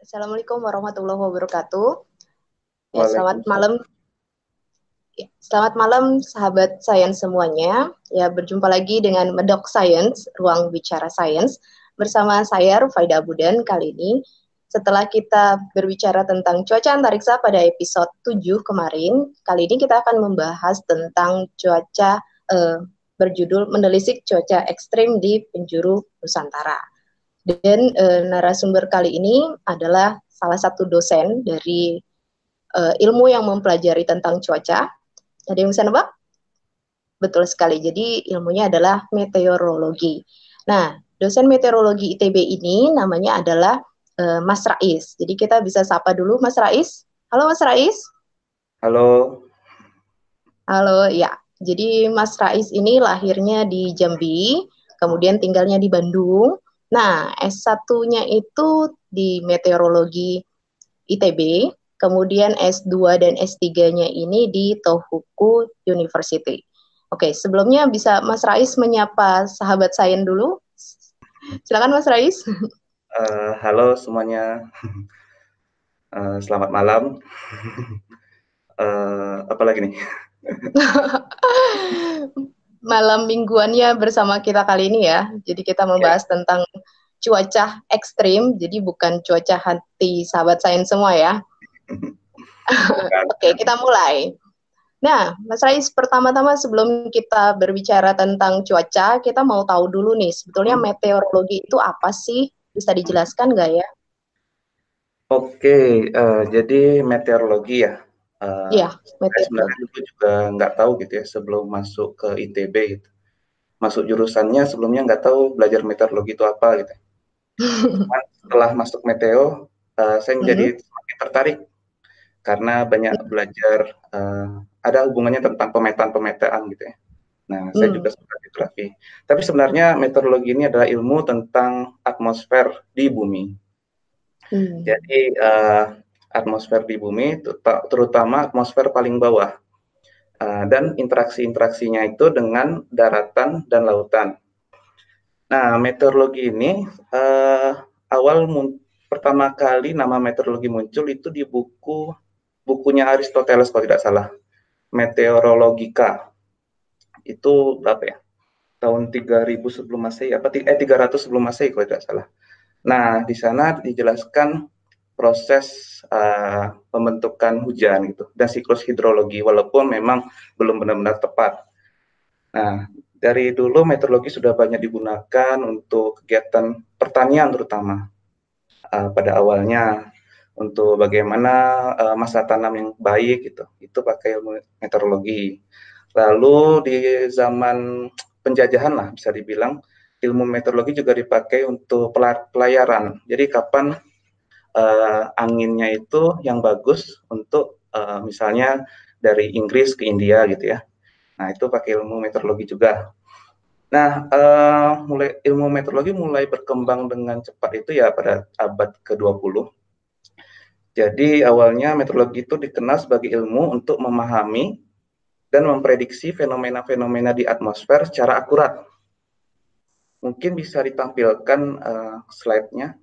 Assalamualaikum warahmatullahi wabarakatuh. Ya, selamat malam. Ya, selamat malam sahabat sains semuanya. Ya, berjumpa lagi dengan Medok Science, ruang bicara sains bersama saya Rufaida Abudan kali ini. Setelah kita berbicara tentang cuaca antariksa pada episode 7 kemarin, kali ini kita akan membahas tentang cuaca eh, berjudul Menelisik Cuaca Ekstrim di Penjuru Nusantara. Dan e, narasumber kali ini adalah salah satu dosen dari e, ilmu yang mempelajari tentang cuaca. Ada yang bisa nebak? Betul sekali. Jadi ilmunya adalah meteorologi. Nah, dosen meteorologi ITB ini namanya adalah e, Mas Rais. Jadi kita bisa sapa dulu Mas Rais. Halo Mas Rais. Halo. Halo, ya. Jadi Mas Rais ini lahirnya di Jambi, kemudian tinggalnya di Bandung, Nah, S1-nya itu di meteorologi ITB, kemudian S2 dan S3-nya ini di Tohoku University. Oke, sebelumnya bisa Mas Rais menyapa sahabat sains dulu. Silakan Mas Rais. Uh, halo semuanya. Uh, selamat malam. uh, apa lagi nih? malam mingguannya bersama kita kali ini ya. Jadi kita membahas yeah. tentang cuaca ekstrim, jadi bukan cuaca hati sahabat sains semua ya. Oke, kita mulai. Nah, Mas Rais, pertama-tama sebelum kita berbicara tentang cuaca, kita mau tahu dulu nih, sebetulnya hmm. meteorologi itu apa sih? Bisa dijelaskan nggak ya? Oke, uh, jadi meteorologi ya. Uh, iya, sebenarnya itu juga nggak tahu gitu ya sebelum masuk ke ITB gitu. Masuk jurusannya sebelumnya nggak tahu belajar meteorologi itu apa gitu. Cuman setelah masuk meteo, uh, saya menjadi mm-hmm. semakin tertarik karena banyak belajar uh, ada hubungannya tentang pemetaan-pemetaan gitu ya. Nah, saya juga suka geografi. Tapi sebenarnya meteorologi ini adalah ilmu tentang atmosfer di bumi. Mm. Jadi uh, atmosfer di bumi, terutama atmosfer paling bawah. Uh, dan interaksi-interaksinya itu dengan daratan dan lautan. Nah, meteorologi ini uh, awal pertama kali nama meteorologi muncul itu di buku bukunya Aristoteles kalau tidak salah, Meteorologika. Itu berapa ya? Tahun 3000 sebelum Masehi apa eh 300 sebelum Masehi kalau tidak salah. Nah, di sana dijelaskan proses uh, pembentukan hujan gitu dan siklus hidrologi walaupun memang belum benar-benar tepat. Nah, dari dulu meteorologi sudah banyak digunakan untuk kegiatan pertanian terutama uh, pada awalnya untuk bagaimana uh, masa tanam yang baik gitu. Itu pakai ilmu meteorologi. Lalu di zaman penjajahan lah bisa dibilang ilmu meteorologi juga dipakai untuk pelayaran. Jadi kapan uh, anginnya itu yang bagus untuk uh, misalnya dari Inggris ke India gitu ya. Nah itu pakai ilmu meteorologi juga. Nah uh, mulai ilmu meteorologi mulai berkembang dengan cepat itu ya pada abad ke-20. Jadi awalnya meteorologi itu dikenal sebagai ilmu untuk memahami dan memprediksi fenomena-fenomena di atmosfer secara akurat. Mungkin bisa ditampilkan uh, slide-nya.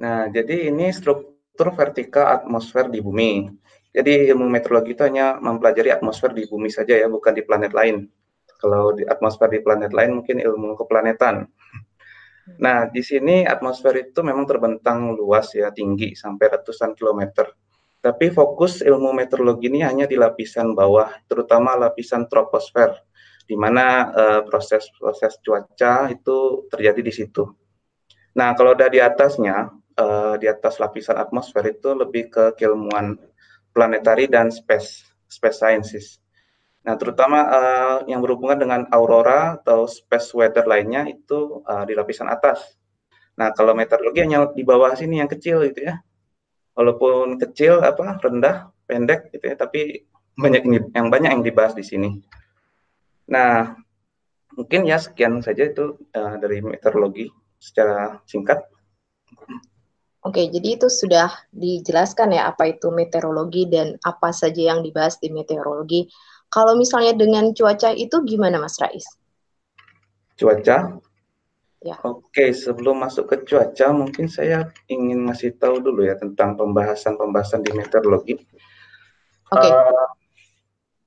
Nah, jadi ini struktur vertikal atmosfer di bumi. Jadi ilmu meteorologi itu hanya mempelajari atmosfer di bumi saja ya, bukan di planet lain. Kalau di atmosfer di planet lain mungkin ilmu keplanetan. Nah, di sini atmosfer itu memang terbentang luas ya, tinggi sampai ratusan kilometer. Tapi fokus ilmu meteorologi ini hanya di lapisan bawah, terutama lapisan troposfer, di mana uh, proses-proses cuaca itu terjadi di situ. Nah, kalau ada di atasnya, uh, di atas lapisan atmosfer itu lebih ke keilmuan planetary dan space space sciences. Nah, terutama uh, yang berhubungan dengan aurora atau space weather lainnya itu uh, di lapisan atas. Nah, kalau meteorologi hanya di bawah sini yang kecil gitu ya. Walaupun kecil apa rendah, pendek gitu ya, tapi banyak yang banyak yang dibahas di sini. Nah, mungkin ya sekian saja itu uh, dari meteorologi secara singkat. Oke, jadi itu sudah dijelaskan ya apa itu meteorologi dan apa saja yang dibahas di meteorologi. Kalau misalnya dengan cuaca itu gimana Mas Rais? Cuaca? Ya. Oke, sebelum masuk ke cuaca, mungkin saya ingin ngasih tahu dulu ya tentang pembahasan-pembahasan di meteorologi. Oke. Uh,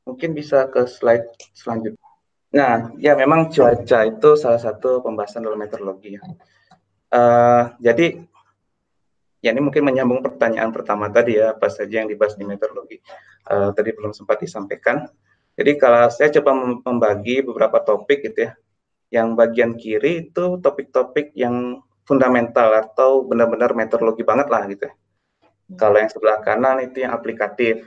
mungkin bisa ke slide selanjutnya. Nah, ya memang cuaca itu salah satu pembahasan dalam meteorologi ya. Uh, jadi, ya ini mungkin menyambung pertanyaan pertama tadi ya, apa saja yang dibahas di meteorologi. Uh, tadi belum sempat disampaikan. Jadi kalau saya coba membagi beberapa topik gitu ya, yang bagian kiri itu topik-topik yang fundamental atau benar-benar meteorologi banget lah gitu. Hmm. Kalau yang sebelah kanan itu yang aplikatif.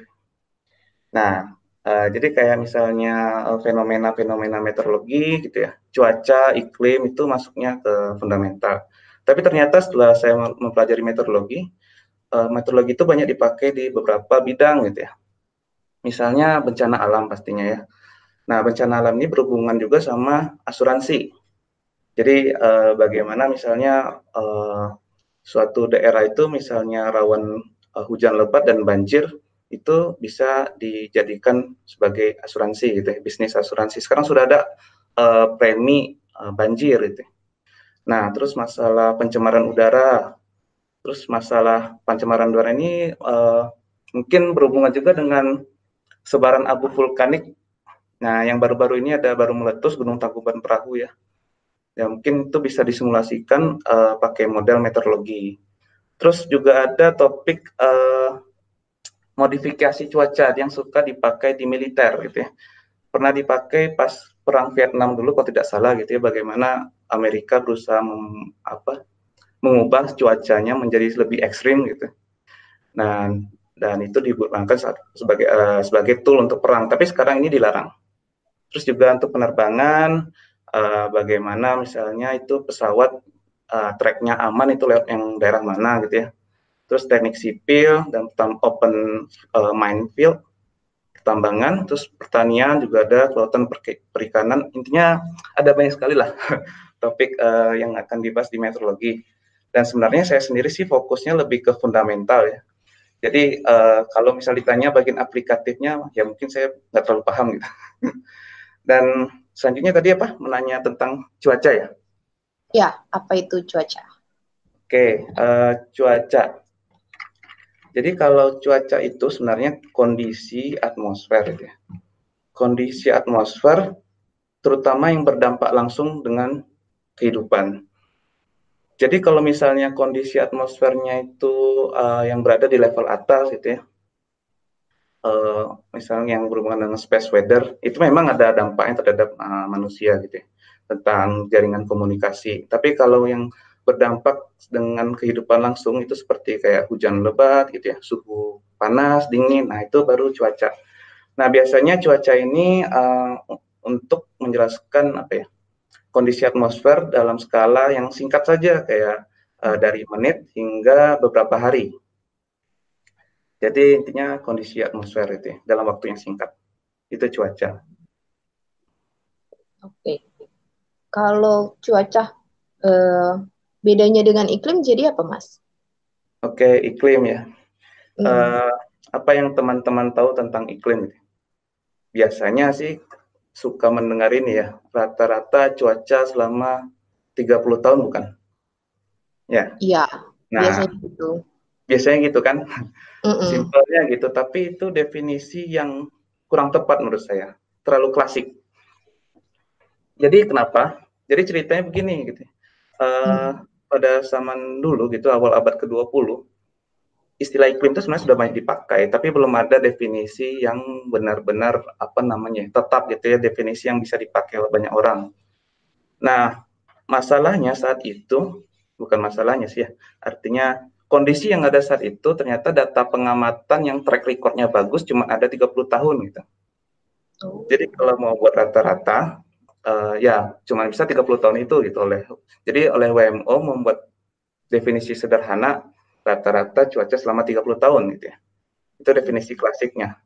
Nah, uh, jadi kayak misalnya eh, fenomena-fenomena meteorologi gitu ya, cuaca, iklim itu masuknya ke fundamental. Tapi ternyata setelah saya mempelajari meteorologi, uh, meteorologi itu banyak dipakai di beberapa bidang gitu ya. Misalnya bencana alam pastinya ya. Nah, bencana alam ini berhubungan juga sama asuransi. Jadi uh, bagaimana misalnya uh, suatu daerah itu misalnya rawan hujan lebat dan banjir itu bisa dijadikan sebagai asuransi gitu ya, bisnis asuransi. Sekarang sudah ada premi banjir itu. Nah, terus masalah pencemaran udara, terus masalah pencemaran udara ini uh, mungkin berhubungan juga dengan sebaran abu vulkanik Nah, yang baru-baru ini ada baru meletus Gunung Tangkuban Perahu ya. Ya mungkin itu bisa disimulasikan uh, pakai model meteorologi. Terus juga ada topik uh, modifikasi cuaca yang suka dipakai di militer gitu ya. Pernah dipakai pas perang Vietnam dulu kalau tidak salah gitu ya bagaimana Amerika berusaha mem, apa mengubah cuacanya menjadi lebih ekstrim gitu. Nah, dan itu digunakan sebagai uh, sebagai tool untuk perang. Tapi sekarang ini dilarang. Terus juga untuk penerbangan, uh, bagaimana misalnya itu pesawat uh, tracknya aman itu lewat yang daerah mana gitu ya. Terus teknik sipil dan open uh, minefield, pertambangan, terus pertanian juga ada kelautan perikanan. Intinya ada banyak sekali lah topik uh, yang akan dibahas di meteorologi. Dan sebenarnya saya sendiri sih fokusnya lebih ke fundamental ya. Jadi uh, kalau misal ditanya bagian aplikatifnya, ya mungkin saya nggak terlalu paham gitu. Dan selanjutnya tadi apa? Menanya tentang cuaca ya? Ya, apa itu cuaca? Oke, uh, cuaca. Jadi kalau cuaca itu sebenarnya kondisi atmosfer ya. Kondisi atmosfer terutama yang berdampak langsung dengan kehidupan. Jadi kalau misalnya kondisi atmosfernya itu uh, yang berada di level atas gitu ya, uh, misalnya yang berhubungan dengan space weather itu memang ada dampaknya terhadap uh, manusia gitu ya, tentang jaringan komunikasi. Tapi kalau yang berdampak dengan kehidupan langsung itu seperti kayak hujan lebat gitu ya, suhu panas, dingin. Nah, itu baru cuaca. Nah, biasanya cuaca ini uh, untuk menjelaskan apa ya? kondisi atmosfer dalam skala yang singkat saja kayak uh, dari menit hingga beberapa hari jadi intinya kondisi atmosfer itu ya, dalam waktu yang singkat. Itu cuaca. Oke. Kalau cuaca eh, bedanya dengan iklim jadi apa, Mas? Oke, iklim ya. Hmm. Eh, apa yang teman-teman tahu tentang iklim? Biasanya sih suka mendengar ini ya, rata-rata cuaca selama 30 tahun bukan? Ya. Iya, nah, biasanya gitu biasanya gitu kan mm simpelnya gitu tapi itu definisi yang kurang tepat menurut saya terlalu klasik jadi kenapa jadi ceritanya begini gitu uh, mm. Pada zaman dulu gitu awal abad ke-20 istilah iklim itu sebenarnya sudah banyak dipakai, tapi belum ada definisi yang benar-benar apa namanya tetap gitu ya definisi yang bisa dipakai oleh banyak orang. Nah, masalahnya saat itu bukan masalahnya sih ya, artinya kondisi yang ada saat itu ternyata data pengamatan yang track recordnya bagus cuma ada 30 tahun gitu. Oh. Jadi kalau mau buat rata-rata uh, ya cuma bisa 30 tahun itu gitu oleh jadi oleh WMO membuat definisi sederhana rata-rata cuaca selama 30 tahun gitu ya. Itu definisi klasiknya.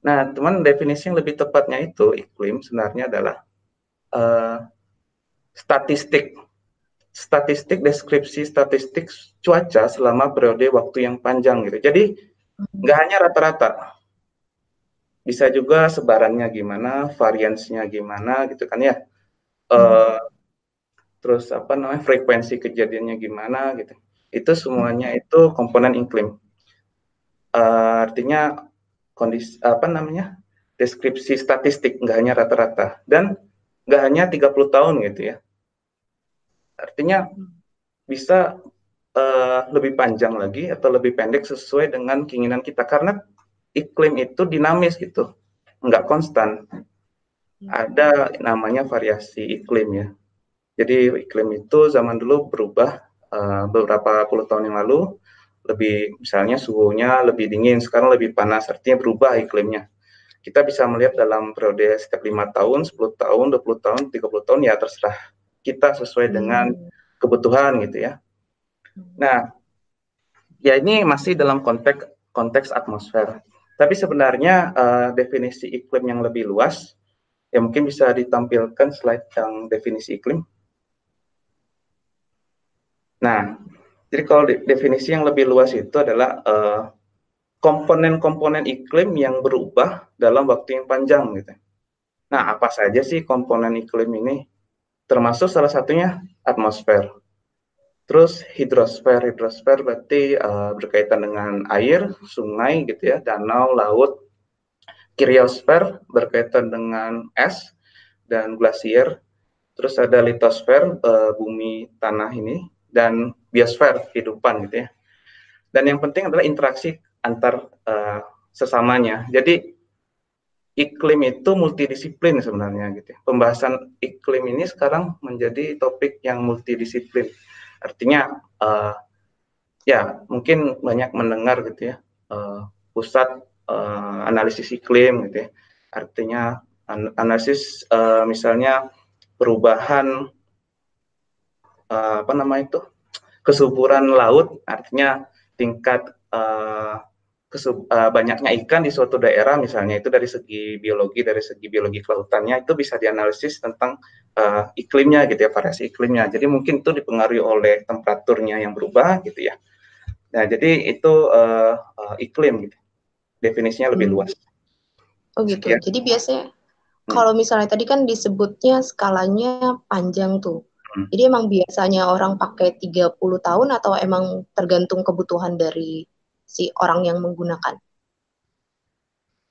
Nah, teman definisi yang lebih tepatnya itu iklim sebenarnya adalah uh, statistik statistik deskripsi statistik cuaca selama periode waktu yang panjang gitu. Jadi nggak hanya rata-rata, bisa juga sebarannya gimana, variansinya gimana gitu kan ya. Uh, terus apa namanya frekuensi kejadiannya gimana gitu. Itu semuanya itu komponen iklim. Uh, artinya kondisi apa namanya deskripsi statistik nggak hanya rata-rata dan nggak hanya 30 tahun gitu ya. Artinya bisa uh, lebih panjang lagi atau lebih pendek sesuai dengan keinginan kita karena iklim itu dinamis gitu, nggak konstan. Ada namanya variasi iklim ya. Jadi iklim itu zaman dulu berubah uh, beberapa puluh tahun yang lalu, lebih misalnya suhunya lebih dingin, sekarang lebih panas, artinya berubah iklimnya. Kita bisa melihat dalam periode setiap lima tahun, 10 tahun, 20 tahun, 30 tahun ya terserah kita sesuai dengan hmm. kebutuhan gitu ya. Nah, ya ini masih dalam konteks konteks atmosfer. Tapi sebenarnya uh, definisi iklim yang lebih luas, ya mungkin bisa ditampilkan slide yang definisi iklim. Nah, jadi kalau definisi yang lebih luas itu adalah eh, komponen-komponen iklim yang berubah dalam waktu yang panjang gitu. Nah, apa saja sih komponen iklim ini? Termasuk salah satunya atmosfer. Terus hidrosfer, hidrosfer berarti uh, berkaitan dengan air, sungai gitu ya, danau, laut. Kriosfer berkaitan dengan es dan glasier. Terus ada litosfer, uh, bumi tanah ini, dan biosfer kehidupan gitu ya. Dan yang penting adalah interaksi antar uh, sesamanya. Jadi iklim itu multidisiplin sebenarnya gitu ya. Pembahasan iklim ini sekarang menjadi topik yang multidisiplin. Artinya uh, ya mungkin banyak mendengar gitu ya uh, pusat uh, analisis iklim gitu ya. Artinya an analisis uh, misalnya perubahan uh, apa nama itu kesuburan laut artinya tingkat uh, kesub, uh, banyaknya ikan di suatu daerah misalnya itu dari segi biologi dari segi biologi kelautannya itu bisa dianalisis tentang uh, iklimnya gitu ya variasi iklimnya jadi mungkin itu dipengaruhi oleh temperaturnya yang berubah gitu ya nah jadi itu uh, uh, iklim gitu definisinya lebih hmm. luas oh gitu Sekian. jadi biasanya hmm. kalau misalnya tadi kan disebutnya skalanya panjang tuh Hmm. Jadi emang biasanya orang pakai 30 tahun atau emang tergantung kebutuhan dari si orang yang menggunakan?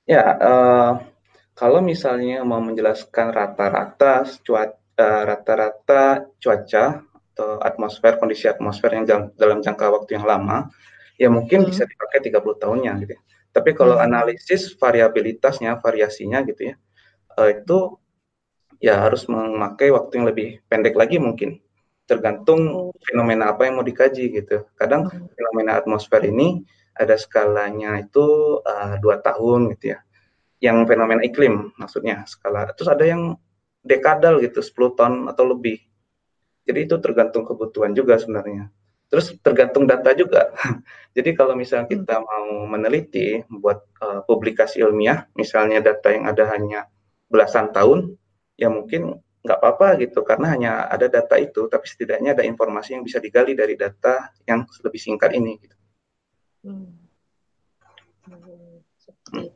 Ya, uh, kalau misalnya mau menjelaskan rata-rata cuaca uh, rata-rata cuaca atau atmosfer kondisi atmosfer yang jang, dalam jangka waktu yang lama, ya mungkin hmm. bisa dipakai 30 tahunnya gitu ya. Tapi kalau hmm. analisis variabilitasnya, variasinya gitu ya, uh, itu ya harus memakai waktu yang lebih pendek lagi mungkin tergantung oh. fenomena apa yang mau dikaji gitu. Kadang hmm. fenomena atmosfer ini ada skalanya itu uh, dua tahun gitu ya. Yang fenomena iklim maksudnya skala. Terus ada yang dekadal gitu 10 tahun atau lebih. Jadi itu tergantung kebutuhan juga sebenarnya. Terus tergantung data juga. Jadi kalau misalnya hmm. kita mau meneliti, membuat uh, publikasi ilmiah, misalnya data yang ada hanya belasan tahun, ya mungkin nggak apa-apa gitu karena hanya ada data itu tapi setidaknya ada informasi yang bisa digali dari data yang lebih singkat ini gitu. Hmm. Hmm, Oke,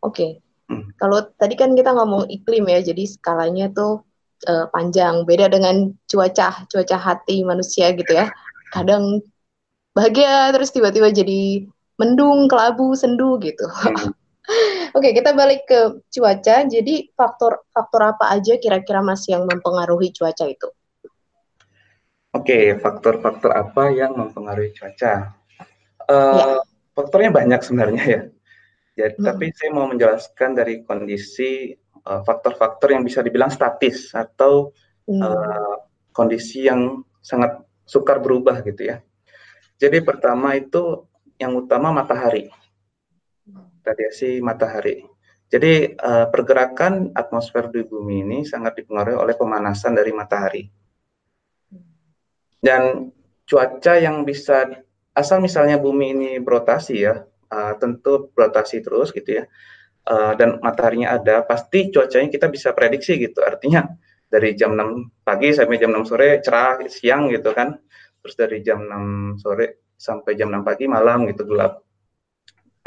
okay. kalau tadi kan kita ngomong iklim ya, jadi skalanya tuh uh, panjang. Beda dengan cuaca, cuaca hati manusia gitu ya. Kadang bahagia terus tiba-tiba jadi mendung, kelabu, sendu gitu. Oke, kita balik ke cuaca. Jadi faktor faktor apa aja kira-kira Mas yang mempengaruhi cuaca itu? Oke, faktor-faktor apa yang mempengaruhi cuaca? Uh, ya. Faktornya banyak sebenarnya ya. Jadi, hmm. tapi saya mau menjelaskan dari kondisi eh, faktor-faktor uh, yang bisa dibilang statis atau hmm. uh, kondisi yang sangat sukar berubah gitu ya. Jadi pertama itu yang utama matahari radiasi matahari. Jadi uh, pergerakan atmosfer di bumi ini sangat dipengaruhi oleh pemanasan dari matahari. Dan cuaca yang bisa asal misalnya bumi ini berotasi ya, uh, tentu berotasi terus gitu ya. Uh, dan mataharinya ada, pasti cuacanya kita bisa prediksi gitu. Artinya dari jam 6 pagi sampai jam 6 sore cerah siang gitu kan. Terus dari jam 6 sore sampai jam 6 pagi malam gitu gelap.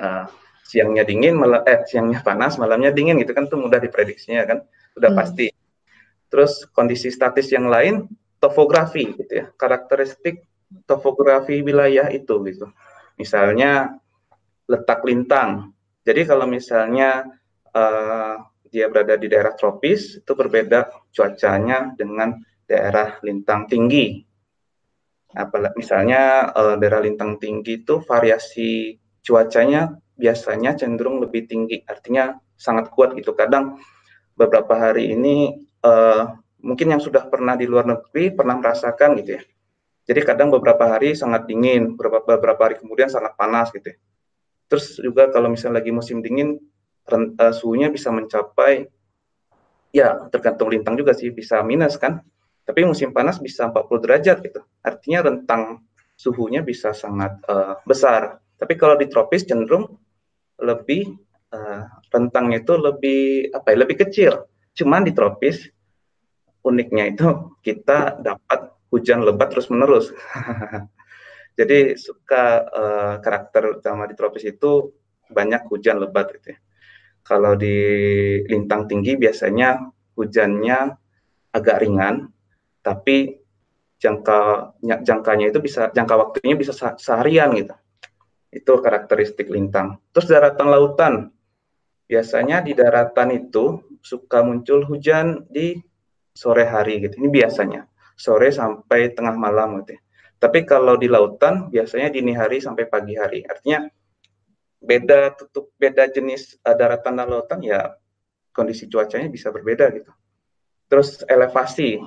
Uh, siangnya dingin, malam eh siangnya panas, malamnya dingin gitu kan itu mudah diprediksinya kan, sudah hmm. pasti. Terus kondisi statis yang lain topografi gitu ya, karakteristik topografi wilayah itu gitu. Misalnya letak lintang. Jadi kalau misalnya uh, dia berada di daerah tropis itu berbeda cuacanya dengan daerah lintang tinggi. Apalagi misalnya uh, daerah lintang tinggi itu variasi cuacanya biasanya cenderung lebih tinggi, artinya sangat kuat gitu. Kadang beberapa hari ini uh, mungkin yang sudah pernah di luar negeri pernah merasakan gitu ya. Jadi kadang beberapa hari sangat dingin, beberapa beberapa hari kemudian sangat panas gitu ya. Terus juga kalau misalnya lagi musim dingin uh, suhunya bisa mencapai ya tergantung lintang juga sih bisa minus kan. Tapi musim panas bisa 40 derajat gitu. Artinya rentang suhunya bisa sangat uh, besar. Tapi kalau di tropis cenderung lebih uh, rentangnya itu lebih apa ya, lebih kecil. Cuman di tropis uniknya itu kita dapat hujan lebat terus menerus. Jadi suka uh, karakter utama di tropis itu banyak hujan lebat gitu ya. Kalau di lintang tinggi biasanya hujannya agak ringan, tapi jangka jangkanya itu bisa jangka waktunya bisa seharian gitu. Itu karakteristik lintang. Terus daratan lautan. Biasanya di daratan itu suka muncul hujan di sore hari gitu. Ini biasanya sore sampai tengah malam gitu ya. Tapi kalau di lautan biasanya dini hari sampai pagi hari. Artinya beda tutup beda jenis uh, daratan dan lautan ya kondisi cuacanya bisa berbeda gitu. Terus elevasi.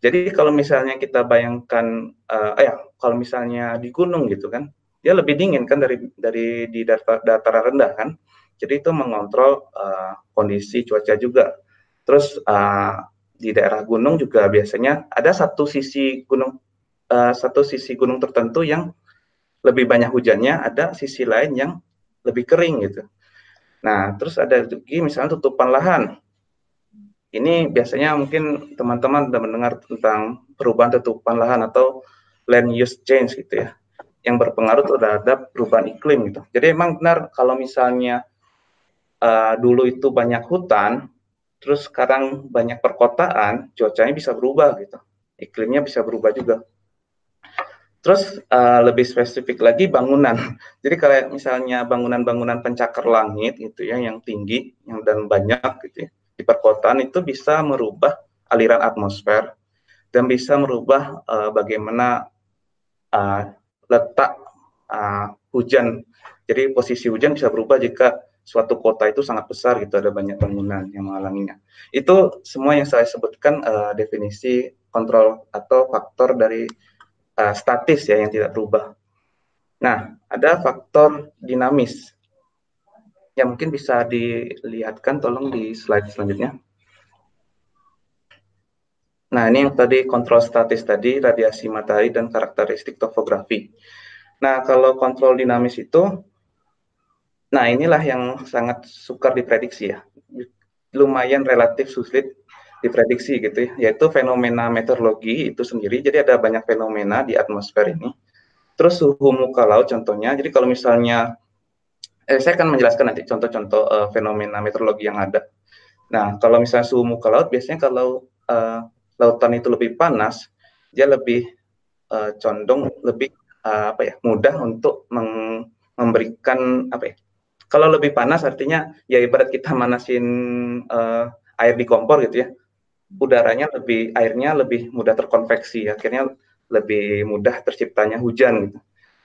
Jadi kalau misalnya kita bayangkan uh, ya kalau misalnya di gunung gitu kan, dia lebih dingin kan dari dari di dataran rendah kan. Jadi itu mengontrol uh, kondisi cuaca juga. Terus uh, di daerah gunung juga biasanya ada satu sisi gunung uh, satu sisi gunung tertentu yang lebih banyak hujannya, ada sisi lain yang lebih kering gitu. Nah, terus ada lagi misalnya tutupan lahan. Ini biasanya mungkin teman-teman sudah mendengar tentang perubahan tutupan lahan atau land use change gitu ya, yang berpengaruh terhadap perubahan iklim gitu. Jadi emang benar kalau misalnya uh, dulu itu banyak hutan, terus sekarang banyak perkotaan, cuacanya bisa berubah gitu, iklimnya bisa berubah juga. Terus uh, lebih spesifik lagi bangunan. Jadi kalau misalnya bangunan-bangunan pencakar langit itu ya yang tinggi yang dan banyak gitu ya, di perkotaan itu bisa merubah aliran atmosfer dan bisa merubah uh, bagaimana uh, letak uh, hujan. Jadi posisi hujan bisa berubah jika suatu kota itu sangat besar gitu ada banyak bangunan yang menghalanginya. Itu semua yang saya sebutkan uh, definisi kontrol atau faktor dari uh, statis ya yang tidak berubah. Nah, ada faktor dinamis yang mungkin bisa dilihatkan tolong di slide selanjutnya. Nah, ini yang tadi kontrol statis tadi, radiasi matahari dan karakteristik topografi. Nah, kalau kontrol dinamis itu, nah inilah yang sangat sukar diprediksi ya. Lumayan relatif sulit diprediksi gitu ya, yaitu fenomena meteorologi itu sendiri. Jadi ada banyak fenomena di atmosfer ini. Terus suhu muka laut contohnya. Jadi kalau misalnya eh, saya akan menjelaskan nanti contoh-contoh uh, fenomena meteorologi yang ada. Nah, kalau misalnya suhu muka laut biasanya kalau uh, lautan itu lebih panas, dia lebih uh, condong lebih uh, apa ya, mudah untuk memberikan apa ya? Kalau lebih panas artinya ya ibarat kita manasin uh, air di kompor gitu ya udaranya lebih airnya lebih mudah terkonveksi akhirnya lebih mudah terciptanya hujan gitu.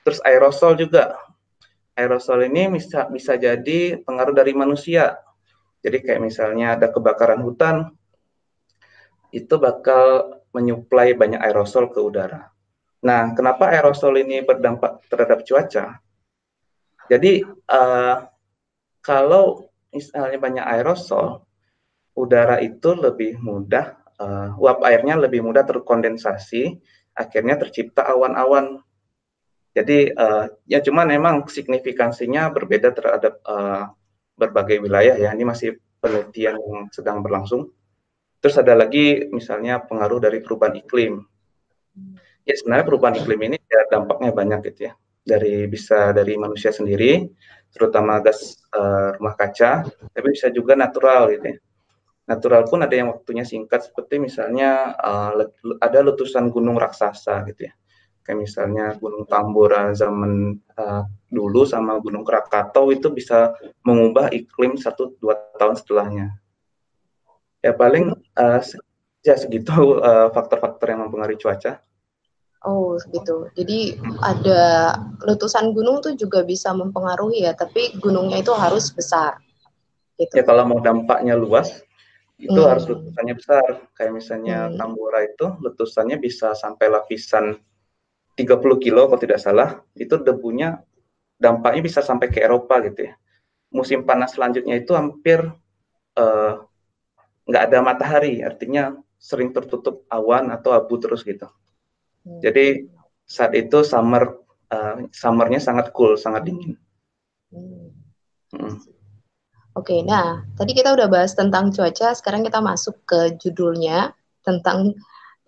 Terus aerosol juga. Aerosol ini bisa bisa jadi pengaruh dari manusia. Jadi kayak misalnya ada kebakaran hutan itu bakal menyuplai banyak aerosol ke udara. Nah, kenapa aerosol ini berdampak terhadap cuaca? Jadi uh, kalau misalnya banyak aerosol, udara itu lebih mudah uh, uap airnya lebih mudah terkondensasi, akhirnya tercipta awan-awan. Jadi uh, ya cuman memang signifikansinya berbeda terhadap uh, berbagai wilayah ya. Ini masih penelitian yang sedang berlangsung. Terus ada lagi misalnya pengaruh dari perubahan iklim. Ya sebenarnya perubahan iklim ini ya dampaknya banyak gitu ya. Dari bisa dari manusia sendiri, terutama gas uh, rumah kaca, tapi bisa juga natural gitu ya. Natural pun ada yang waktunya singkat seperti misalnya uh, ada letusan gunung raksasa gitu ya. Kayak misalnya Gunung Tambora zaman uh, dulu sama Gunung Krakatau itu bisa mengubah iklim satu dua tahun setelahnya. Ya paling uh, ya segitu faktor-faktor uh, yang mempengaruhi cuaca Oh gitu. Jadi ada letusan gunung tuh juga bisa mempengaruhi ya, tapi gunungnya itu harus besar. Gitu. Ya kalau mau dampaknya luas, itu hmm. harus letusannya besar. Kayak misalnya hmm. Tambora itu letusannya bisa sampai lapisan 30 kilo kalau tidak salah. Itu debunya dampaknya bisa sampai ke Eropa gitu ya. Musim panas selanjutnya itu hampir uh, nggak ada matahari, artinya sering tertutup awan atau abu terus gitu. Hmm. Jadi saat itu summer uh, summernya sangat cool, sangat dingin. Hmm. Hmm. Oke, nah tadi kita udah bahas tentang cuaca, sekarang kita masuk ke judulnya tentang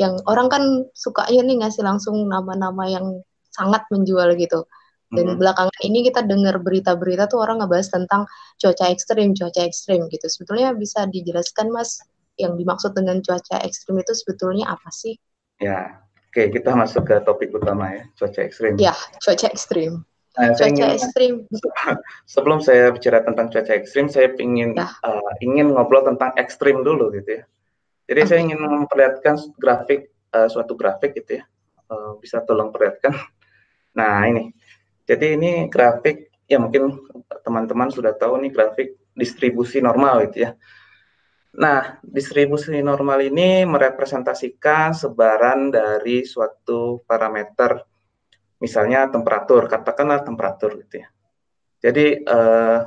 yang orang kan sukanya nih ngasih langsung nama-nama yang sangat menjual gitu. Dan hmm. belakangan ini kita dengar berita-berita tuh orang ngebahas tentang cuaca ekstrim, cuaca ekstrim gitu. Sebetulnya bisa dijelaskan Mas yang dimaksud dengan cuaca ekstrim itu sebetulnya apa sih? Ya, oke kita masuk ke topik utama ya, cuaca ekstrim. Ya, cuaca ekstrim. Nah, cuaca ingin, ekstrim. Sebelum saya bicara tentang cuaca ekstrim, saya ingin ya. uh, ingin ngobrol tentang ekstrim dulu gitu ya. Jadi okay. saya ingin memperlihatkan grafik uh, suatu grafik gitu ya. Uh, bisa tolong perlihatkan. Nah ini, jadi ini grafik ya mungkin teman-teman sudah tahu nih grafik distribusi normal gitu ya. Nah, distribusi normal ini merepresentasikan sebaran dari suatu parameter misalnya temperatur, katakanlah temperatur gitu ya. Jadi eh,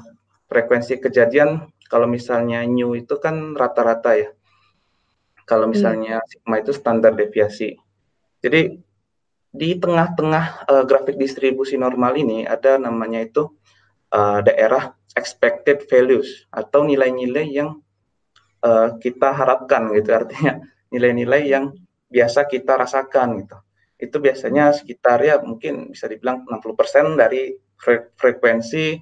frekuensi kejadian kalau misalnya new itu kan rata-rata ya. Kalau misalnya hmm. sigma itu standar deviasi. Jadi di tengah-tengah eh, grafik distribusi normal ini ada namanya itu eh, daerah expected values atau nilai-nilai yang eh, kita harapkan gitu artinya nilai-nilai yang biasa kita rasakan gitu itu biasanya sekitar ya mungkin bisa dibilang 60% dari fre frekuensi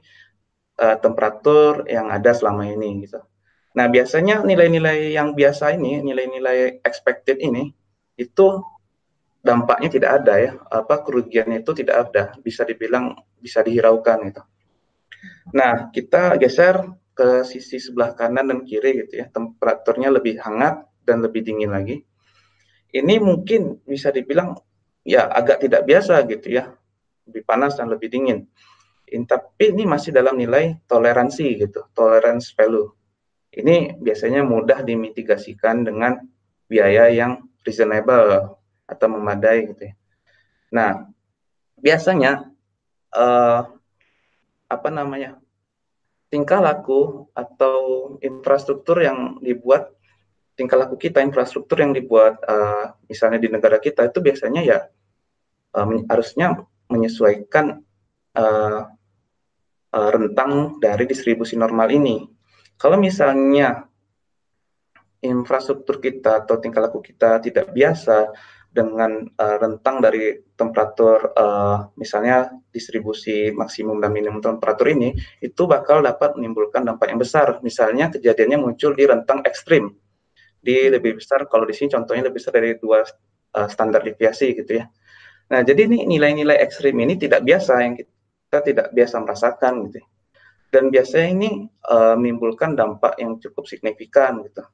uh, temperatur yang ada selama ini gitu. Nah, biasanya nilai-nilai yang biasa ini, nilai-nilai expected ini itu dampaknya tidak ada ya, apa kerugiannya itu tidak ada, bisa dibilang bisa dihiraukan itu. Nah, kita geser ke sisi sebelah kanan dan kiri gitu ya, temperaturnya lebih hangat dan lebih dingin lagi. Ini mungkin bisa dibilang ya agak tidak biasa gitu ya, lebih panas dan lebih dingin. In, tapi ini masih dalam nilai toleransi gitu, tolerance value. Ini biasanya mudah dimitigasikan dengan biaya yang reasonable atau memadai gitu ya. Nah, biasanya uh, apa namanya tingkah laku atau infrastruktur yang dibuat tingkah laku kita, infrastruktur yang dibuat uh, misalnya di negara kita itu biasanya ya uh, harusnya menyesuaikan uh, uh, rentang dari distribusi normal ini. Kalau misalnya infrastruktur kita atau tingkah laku kita tidak biasa dengan uh, rentang dari temperatur uh, misalnya distribusi maksimum dan minimum temperatur ini itu bakal dapat menimbulkan dampak yang besar misalnya kejadiannya muncul di rentang ekstrim di lebih besar kalau di sini contohnya lebih besar dari dua uh, standar deviasi gitu ya. Nah, jadi ini nilai-nilai ekstrim ini tidak biasa yang kita tidak biasa merasakan gitu. Dan biasanya ini uh, menimbulkan dampak yang cukup signifikan gitu.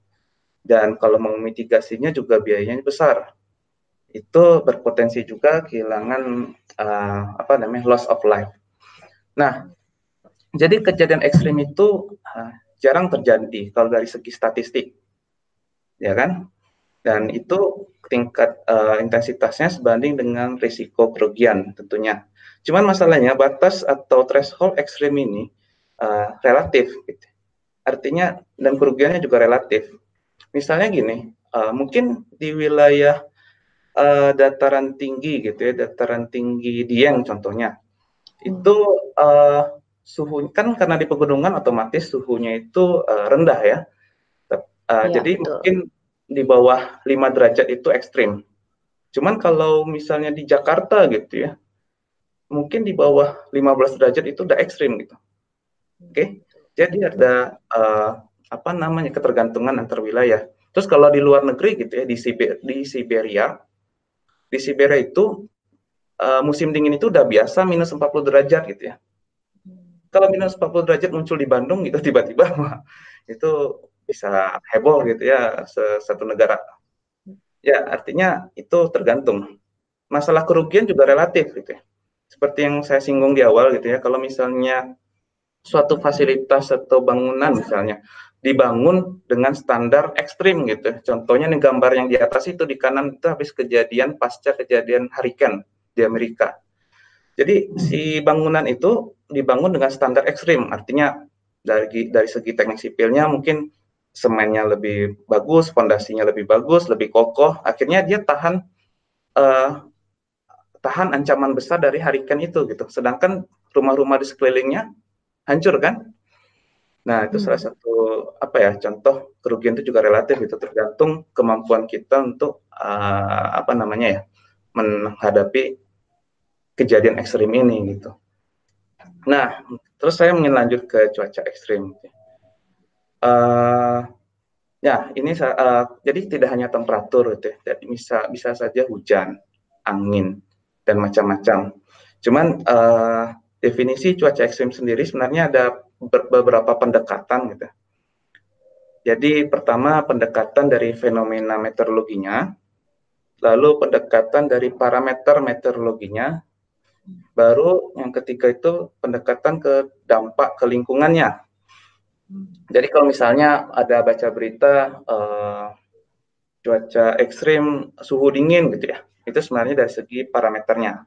Dan kalau mau juga biayanya besar. Itu berpotensi juga kehilangan uh, apa namanya loss of life. Nah, jadi kejadian ekstrim itu uh, jarang terjadi kalau dari segi statistik ya kan? Dan itu tingkat uh, intensitasnya sebanding dengan risiko kerugian tentunya. Cuman masalahnya batas atau threshold ekstrim ini uh, relatif, gitu. artinya dan kerugiannya juga relatif. Misalnya gini, uh, mungkin di wilayah uh, dataran tinggi gitu ya, dataran tinggi Dieng contohnya, itu uh, suhu kan karena di pegunungan otomatis suhunya itu uh, rendah ya Uh, ya, jadi betul. mungkin di bawah 5 derajat itu ekstrim. Cuman kalau misalnya di Jakarta gitu ya, mungkin di bawah 15 derajat itu udah ekstrim gitu. Oke, okay? jadi ada uh, apa namanya ketergantungan antar wilayah. Terus kalau di luar negeri gitu ya di Siber, di Siberia di Siberia itu uh, musim dingin itu udah biasa minus 40 derajat gitu ya. Kalau minus 40 derajat muncul di Bandung gitu tiba-tiba itu bisa heboh gitu ya satu negara. Ya, artinya itu tergantung. Masalah kerugian juga relatif gitu ya. Seperti yang saya singgung di awal gitu ya, kalau misalnya suatu fasilitas atau bangunan misalnya dibangun dengan standar ekstrim gitu. Contohnya nih gambar yang di atas itu di kanan itu habis kejadian pasca kejadian hurricane di Amerika. Jadi si bangunan itu dibangun dengan standar ekstrim, artinya dari dari segi teknik sipilnya mungkin semennya lebih bagus, fondasinya lebih bagus, lebih kokoh, akhirnya dia tahan uh, tahan ancaman besar dari hurricane itu gitu. Sedangkan rumah-rumah di sekelilingnya hancur kan? Nah, itu hmm. salah satu apa ya contoh kerugian itu juga relatif itu tergantung kemampuan kita untuk uh, apa namanya ya menghadapi kejadian ekstrim ini gitu. Nah, terus saya ingin lanjut ke cuaca ekstrim. Uh, ya, ini uh, jadi tidak hanya temperatur gitu ya, jadi bisa bisa saja hujan, angin dan macam-macam. Cuman uh, definisi cuaca ekstrim sendiri sebenarnya ada beberapa pendekatan gitu. Jadi pertama pendekatan dari fenomena meteorologinya, lalu pendekatan dari parameter meteorologinya, baru yang ketiga itu pendekatan ke dampak ke lingkungannya. Jadi kalau misalnya ada baca berita uh, cuaca ekstrim suhu dingin gitu ya, itu sebenarnya dari segi parameternya.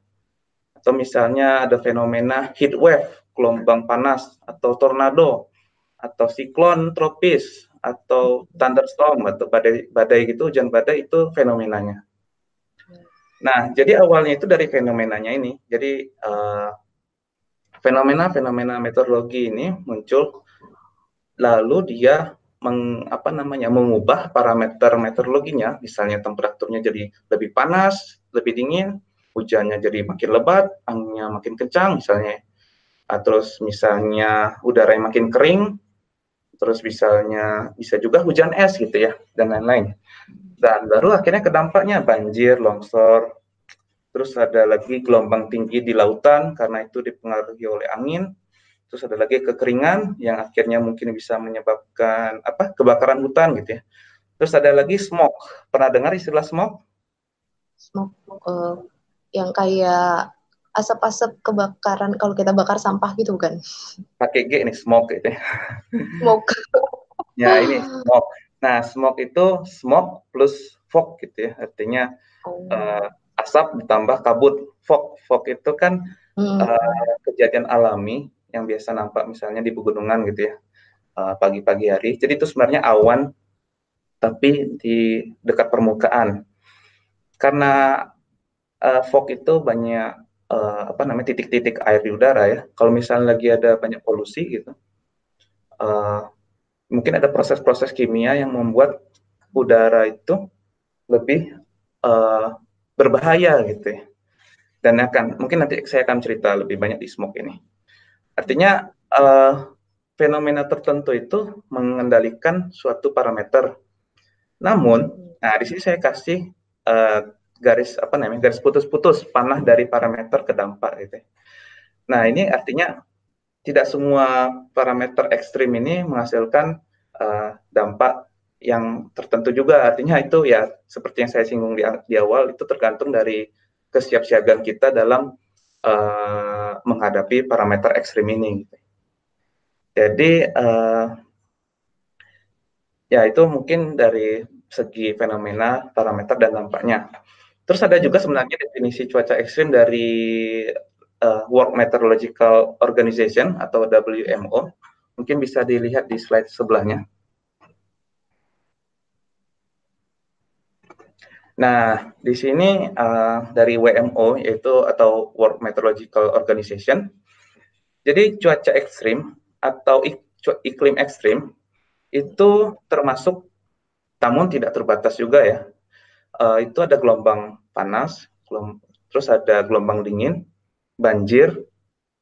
Atau misalnya ada fenomena heat wave gelombang panas atau tornado atau siklon tropis atau thunderstorm atau badai badai gitu hujan badai itu fenomenanya. Nah, jadi awalnya itu dari fenomenanya ini. Jadi uh, fenomena-fenomena meteorologi ini muncul lalu dia meng, apa namanya mengubah parameter meteorologinya, misalnya temperaturnya jadi lebih panas, lebih dingin, hujannya jadi makin lebat, anginnya makin kencang misalnya Ah, terus misalnya udara yang makin kering, terus misalnya bisa juga hujan es gitu ya, dan lain-lain. Dan baru akhirnya kedampaknya banjir, longsor, terus ada lagi gelombang tinggi di lautan karena itu dipengaruhi oleh angin, terus ada lagi kekeringan yang akhirnya mungkin bisa menyebabkan apa kebakaran hutan gitu ya. Terus ada lagi smog. Pernah dengar istilah smog? Smog uh, yang kayak asap-asap kebakaran kalau kita bakar sampah gitu kan? Pakai G nih smoke gitu ya. Smoke. ya ini smoke. Nah smoke itu smoke plus fog gitu ya artinya oh. uh, asap ditambah kabut. Fog fog itu kan hmm. uh, kejadian alami yang biasa nampak misalnya di pegunungan gitu ya uh, pagi-pagi hari. Jadi itu sebenarnya awan tapi di dekat permukaan. Karena uh, fog itu banyak uh, apa namanya titik-titik air di udara ya. Kalau misalnya lagi ada banyak polusi gitu, uh, mungkin ada proses-proses kimia yang membuat udara itu lebih uh, berbahaya gitu ya. Dan akan mungkin nanti saya akan cerita lebih banyak di smoke ini. Artinya uh, fenomena tertentu itu mengendalikan suatu parameter. Namun, nah di sini saya kasih uh, garis apa namanya garis putus-putus panah dari parameter ke dampak gitu. Ya. Nah ini artinya tidak semua parameter ekstrim ini menghasilkan uh, dampak yang tertentu juga. Artinya itu ya seperti yang saya singgung di, di awal itu tergantung dari kesiapsiagaan kita dalam uh, menghadapi parameter ekstrim ini. Gitu. Jadi uh, ya itu mungkin dari segi fenomena parameter dan dampaknya. Terus ada juga sebenarnya definisi cuaca ekstrim dari uh, World Meteorological Organization atau WMO. Mungkin bisa dilihat di slide sebelahnya. Nah, di sini uh, dari WMO yaitu atau World Meteorological Organization. Jadi cuaca ekstrim atau ik iklim ekstrim itu termasuk namun tidak terbatas juga ya. Uh, itu ada gelombang panas, terus ada gelombang dingin, banjir,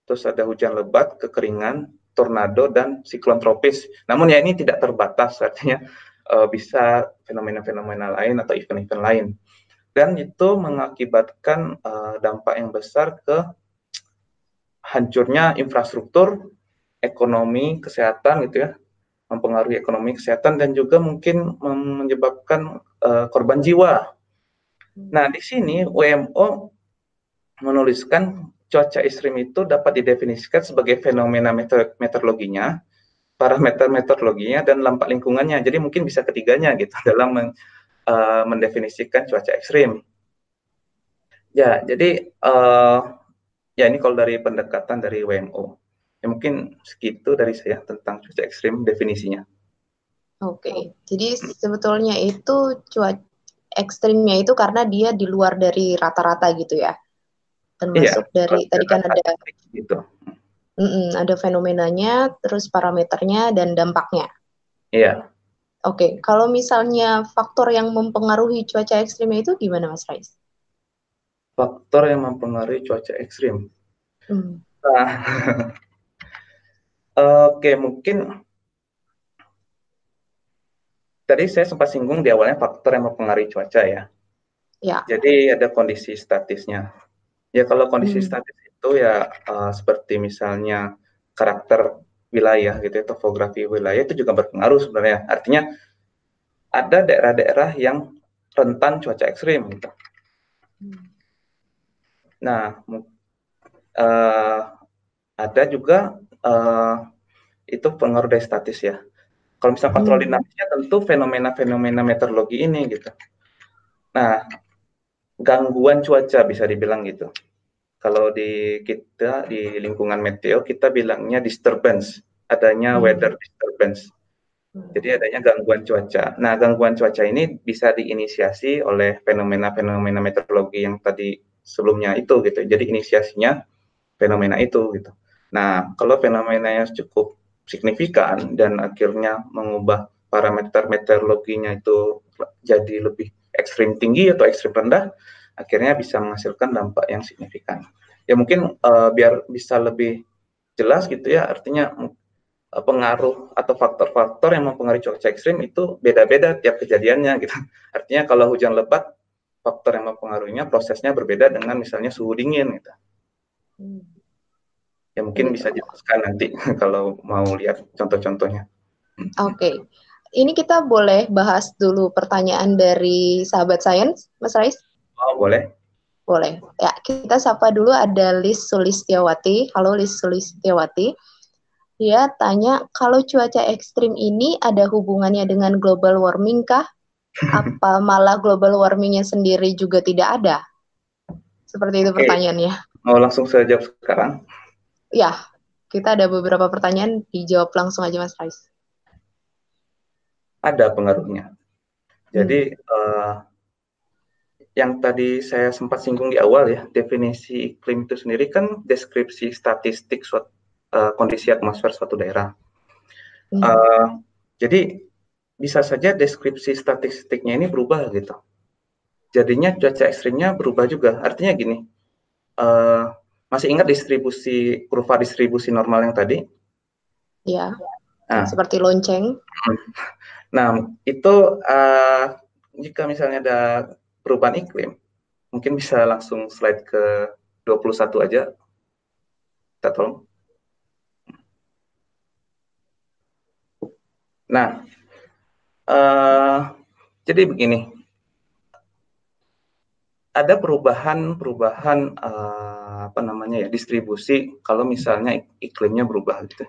terus ada hujan lebat, kekeringan, tornado, dan siklon tropis. Namun ya ini tidak terbatas, artinya uh, bisa fenomena-fenomena lain atau event-event lain. Dan itu mengakibatkan uh, dampak yang besar ke hancurnya infrastruktur, ekonomi, kesehatan gitu ya, mempengaruhi ekonomi, kesehatan, dan juga mungkin menyebabkan uh, korban jiwa. Nah, di sini WMO menuliskan cuaca ekstrim itu dapat didefinisikan sebagai fenomena meteor meteorologinya, parameter meteorologinya, dan dampak lingkungannya. Jadi mungkin bisa ketiganya gitu dalam men, uh, mendefinisikan cuaca ekstrim. Ya, jadi uh, ya ini kalau dari pendekatan dari WMO. Ya mungkin segitu dari saya tentang cuaca ekstrim definisinya. Oke, okay. jadi sebetulnya itu cuaca ekstrimnya itu karena dia di luar dari rata-rata gitu ya? termasuk iya, dari tadi kan ada gitu. Mm -mm, ada fenomenanya, terus parameternya dan dampaknya. Iya. Oke, okay. kalau misalnya faktor yang mempengaruhi cuaca ekstrim itu gimana, Mas Rais? Faktor yang mempengaruhi cuaca ekstrim. Hmm. Nah, oke okay, mungkin tadi saya sempat singgung di awalnya faktor yang mempengaruhi cuaca ya. Ya. Jadi ada kondisi statisnya. Ya kalau kondisi hmm. statis itu ya uh, seperti misalnya karakter wilayah gitu ya, topografi wilayah itu juga berpengaruh sebenarnya. Artinya ada daerah-daerah yang rentan cuaca ekstrim gitu. Hmm. Nah, uh, ada juga uh, itu pengaruh dari statis ya. Kalau misalnya kontrol hmm. dinamisnya tentu fenomena-fenomena meteorologi ini gitu. Nah, gangguan cuaca bisa dibilang gitu. Kalau di kita di lingkungan meteo kita bilangnya disturbance, adanya hmm. weather disturbance. Hmm. Jadi adanya gangguan cuaca. Nah, gangguan cuaca ini bisa diinisiasi oleh fenomena-fenomena meteorologi yang tadi sebelumnya itu gitu. Jadi inisiasinya fenomena itu gitu. Nah, kalau fenomena yang cukup signifikan dan akhirnya mengubah parameter meteorologinya itu jadi lebih ekstrim tinggi atau ekstrim rendah, akhirnya bisa menghasilkan dampak yang signifikan. Ya mungkin uh, biar bisa lebih jelas gitu ya, artinya uh, pengaruh atau faktor-faktor yang mempengaruhi cuaca ekstrim itu beda-beda tiap kejadiannya gitu. Artinya kalau hujan lebat, faktor yang mempengaruhinya prosesnya berbeda dengan misalnya suhu dingin gitu. Hmm. Ya mungkin bisa jelaskan nanti kalau mau lihat contoh-contohnya. Oke. Okay. Ini kita boleh bahas dulu pertanyaan dari sahabat sains, Mas Rais? Oh, boleh. Boleh. Ya, kita sapa dulu ada Lis Sulistiawati. Halo Lis Sulistiawati. Dia tanya, kalau cuaca ekstrim ini ada hubungannya dengan global warming kah? Apa malah global warmingnya sendiri juga tidak ada? Seperti itu Oke. pertanyaannya. Mau langsung saya jawab sekarang? Ya, kita ada beberapa pertanyaan, dijawab langsung aja Mas Rais. Ada pengaruhnya. Jadi hmm. uh, yang tadi saya sempat singgung di awal ya, definisi iklim itu sendiri kan deskripsi statistik suatu uh, kondisi atmosfer suatu daerah. Hmm. Uh, jadi bisa saja deskripsi statistiknya ini berubah gitu. Jadinya cuaca ekstrimnya berubah juga. Artinya gini, uh, masih ingat distribusi kurva distribusi normal yang tadi? Iya. Nah, seperti lonceng. Nah, itu uh, jika misalnya ada perubahan iklim, mungkin bisa langsung slide ke 21 aja. Kita tolong. Nah, uh, jadi begini. Ada perubahan-perubahan uh, apa namanya ya distribusi kalau misalnya iklimnya berubah gitu.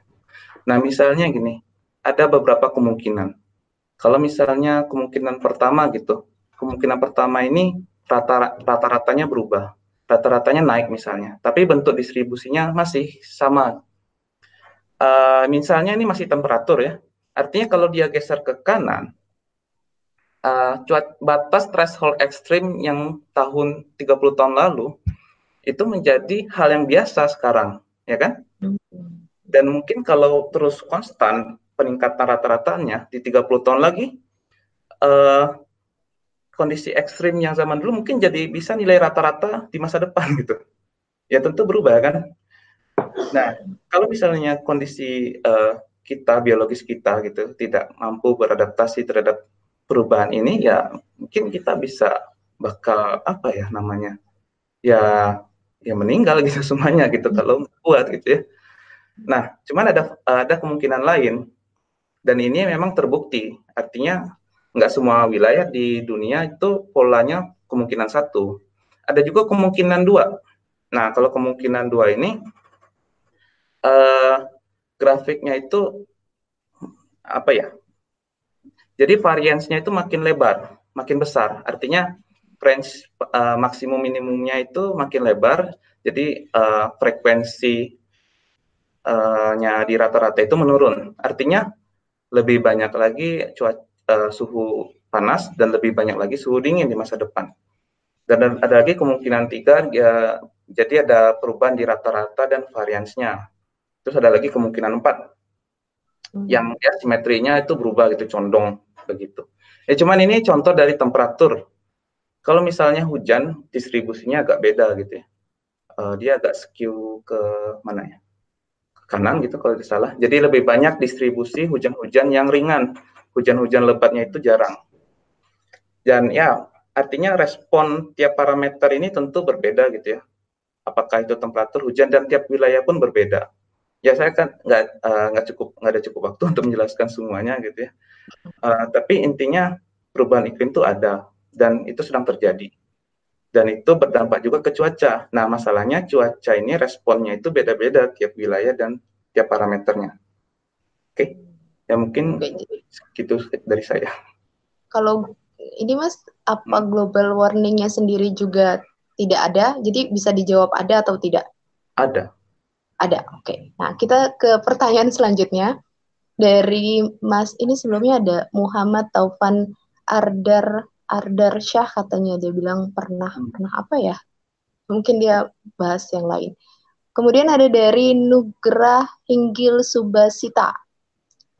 Nah, misalnya gini, ada beberapa kemungkinan. Kalau misalnya kemungkinan pertama gitu, kemungkinan pertama ini rata-ratanya berubah. Rata-ratanya naik misalnya, tapi bentuk distribusinya masih sama. Uh, misalnya ini masih temperatur ya. Artinya kalau dia geser ke kanan, uh, batas threshold ekstrim yang tahun 30 tahun lalu itu menjadi hal yang biasa sekarang, ya kan? Dan mungkin kalau terus konstan peningkatan rata-ratanya di 30 tahun lagi, uh, kondisi ekstrim yang zaman dulu mungkin jadi bisa nilai rata-rata di masa depan gitu. Ya tentu berubah kan. Nah, kalau misalnya kondisi uh, kita biologis kita gitu tidak mampu beradaptasi terhadap perubahan ini, ya mungkin kita bisa bakal apa ya namanya, ya ya meninggal gitu semuanya gitu kalau kuat gitu ya. Nah, cuman ada ada kemungkinan lain dan ini memang terbukti. Artinya nggak semua wilayah di dunia itu polanya kemungkinan satu. Ada juga kemungkinan dua. Nah, kalau kemungkinan dua ini uh, grafiknya itu apa ya? Jadi variansnya itu makin lebar, makin besar. Artinya range uh, maksimum minimumnya itu makin lebar. Jadi uh, frekuensi uh, nya di rata-rata itu menurun. Artinya lebih banyak lagi cuaca uh, suhu panas dan lebih banyak lagi suhu dingin di masa depan. Dan ada lagi kemungkinan tiga, ya, jadi ada perubahan di rata-rata dan variansnya. Terus ada lagi kemungkinan empat, hmm. yang ya simetrinya itu berubah gitu, condong begitu. Ya cuman ini contoh dari temperatur. Kalau misalnya hujan, distribusinya agak beda gitu ya. Uh, dia agak skew ke mana ya? kanan gitu kalau tidak salah. Jadi lebih banyak distribusi hujan-hujan yang ringan. Hujan-hujan lebatnya itu jarang. Dan ya artinya respon tiap parameter ini tentu berbeda gitu ya. Apakah itu temperatur hujan dan tiap wilayah pun berbeda. Ya saya kan nggak uh, nggak cukup nggak ada cukup waktu untuk menjelaskan semuanya gitu ya. Uh, tapi intinya perubahan iklim itu ada dan itu sedang terjadi dan itu berdampak juga ke cuaca. Nah, masalahnya cuaca ini responnya itu beda-beda tiap wilayah dan tiap parameternya. Oke, okay? ya mungkin gitu dari saya. Kalau ini Mas, apa hmm. global warningnya sendiri juga tidak ada? Jadi bisa dijawab ada atau tidak? Ada. Ada, oke. Okay. Nah, kita ke pertanyaan selanjutnya. Dari Mas, ini sebelumnya ada Muhammad Taufan Ardar Ardar Syah katanya dia bilang pernah hmm. pernah apa ya? Mungkin dia bahas yang lain. Kemudian ada dari Nugrah Hinggil Subasita.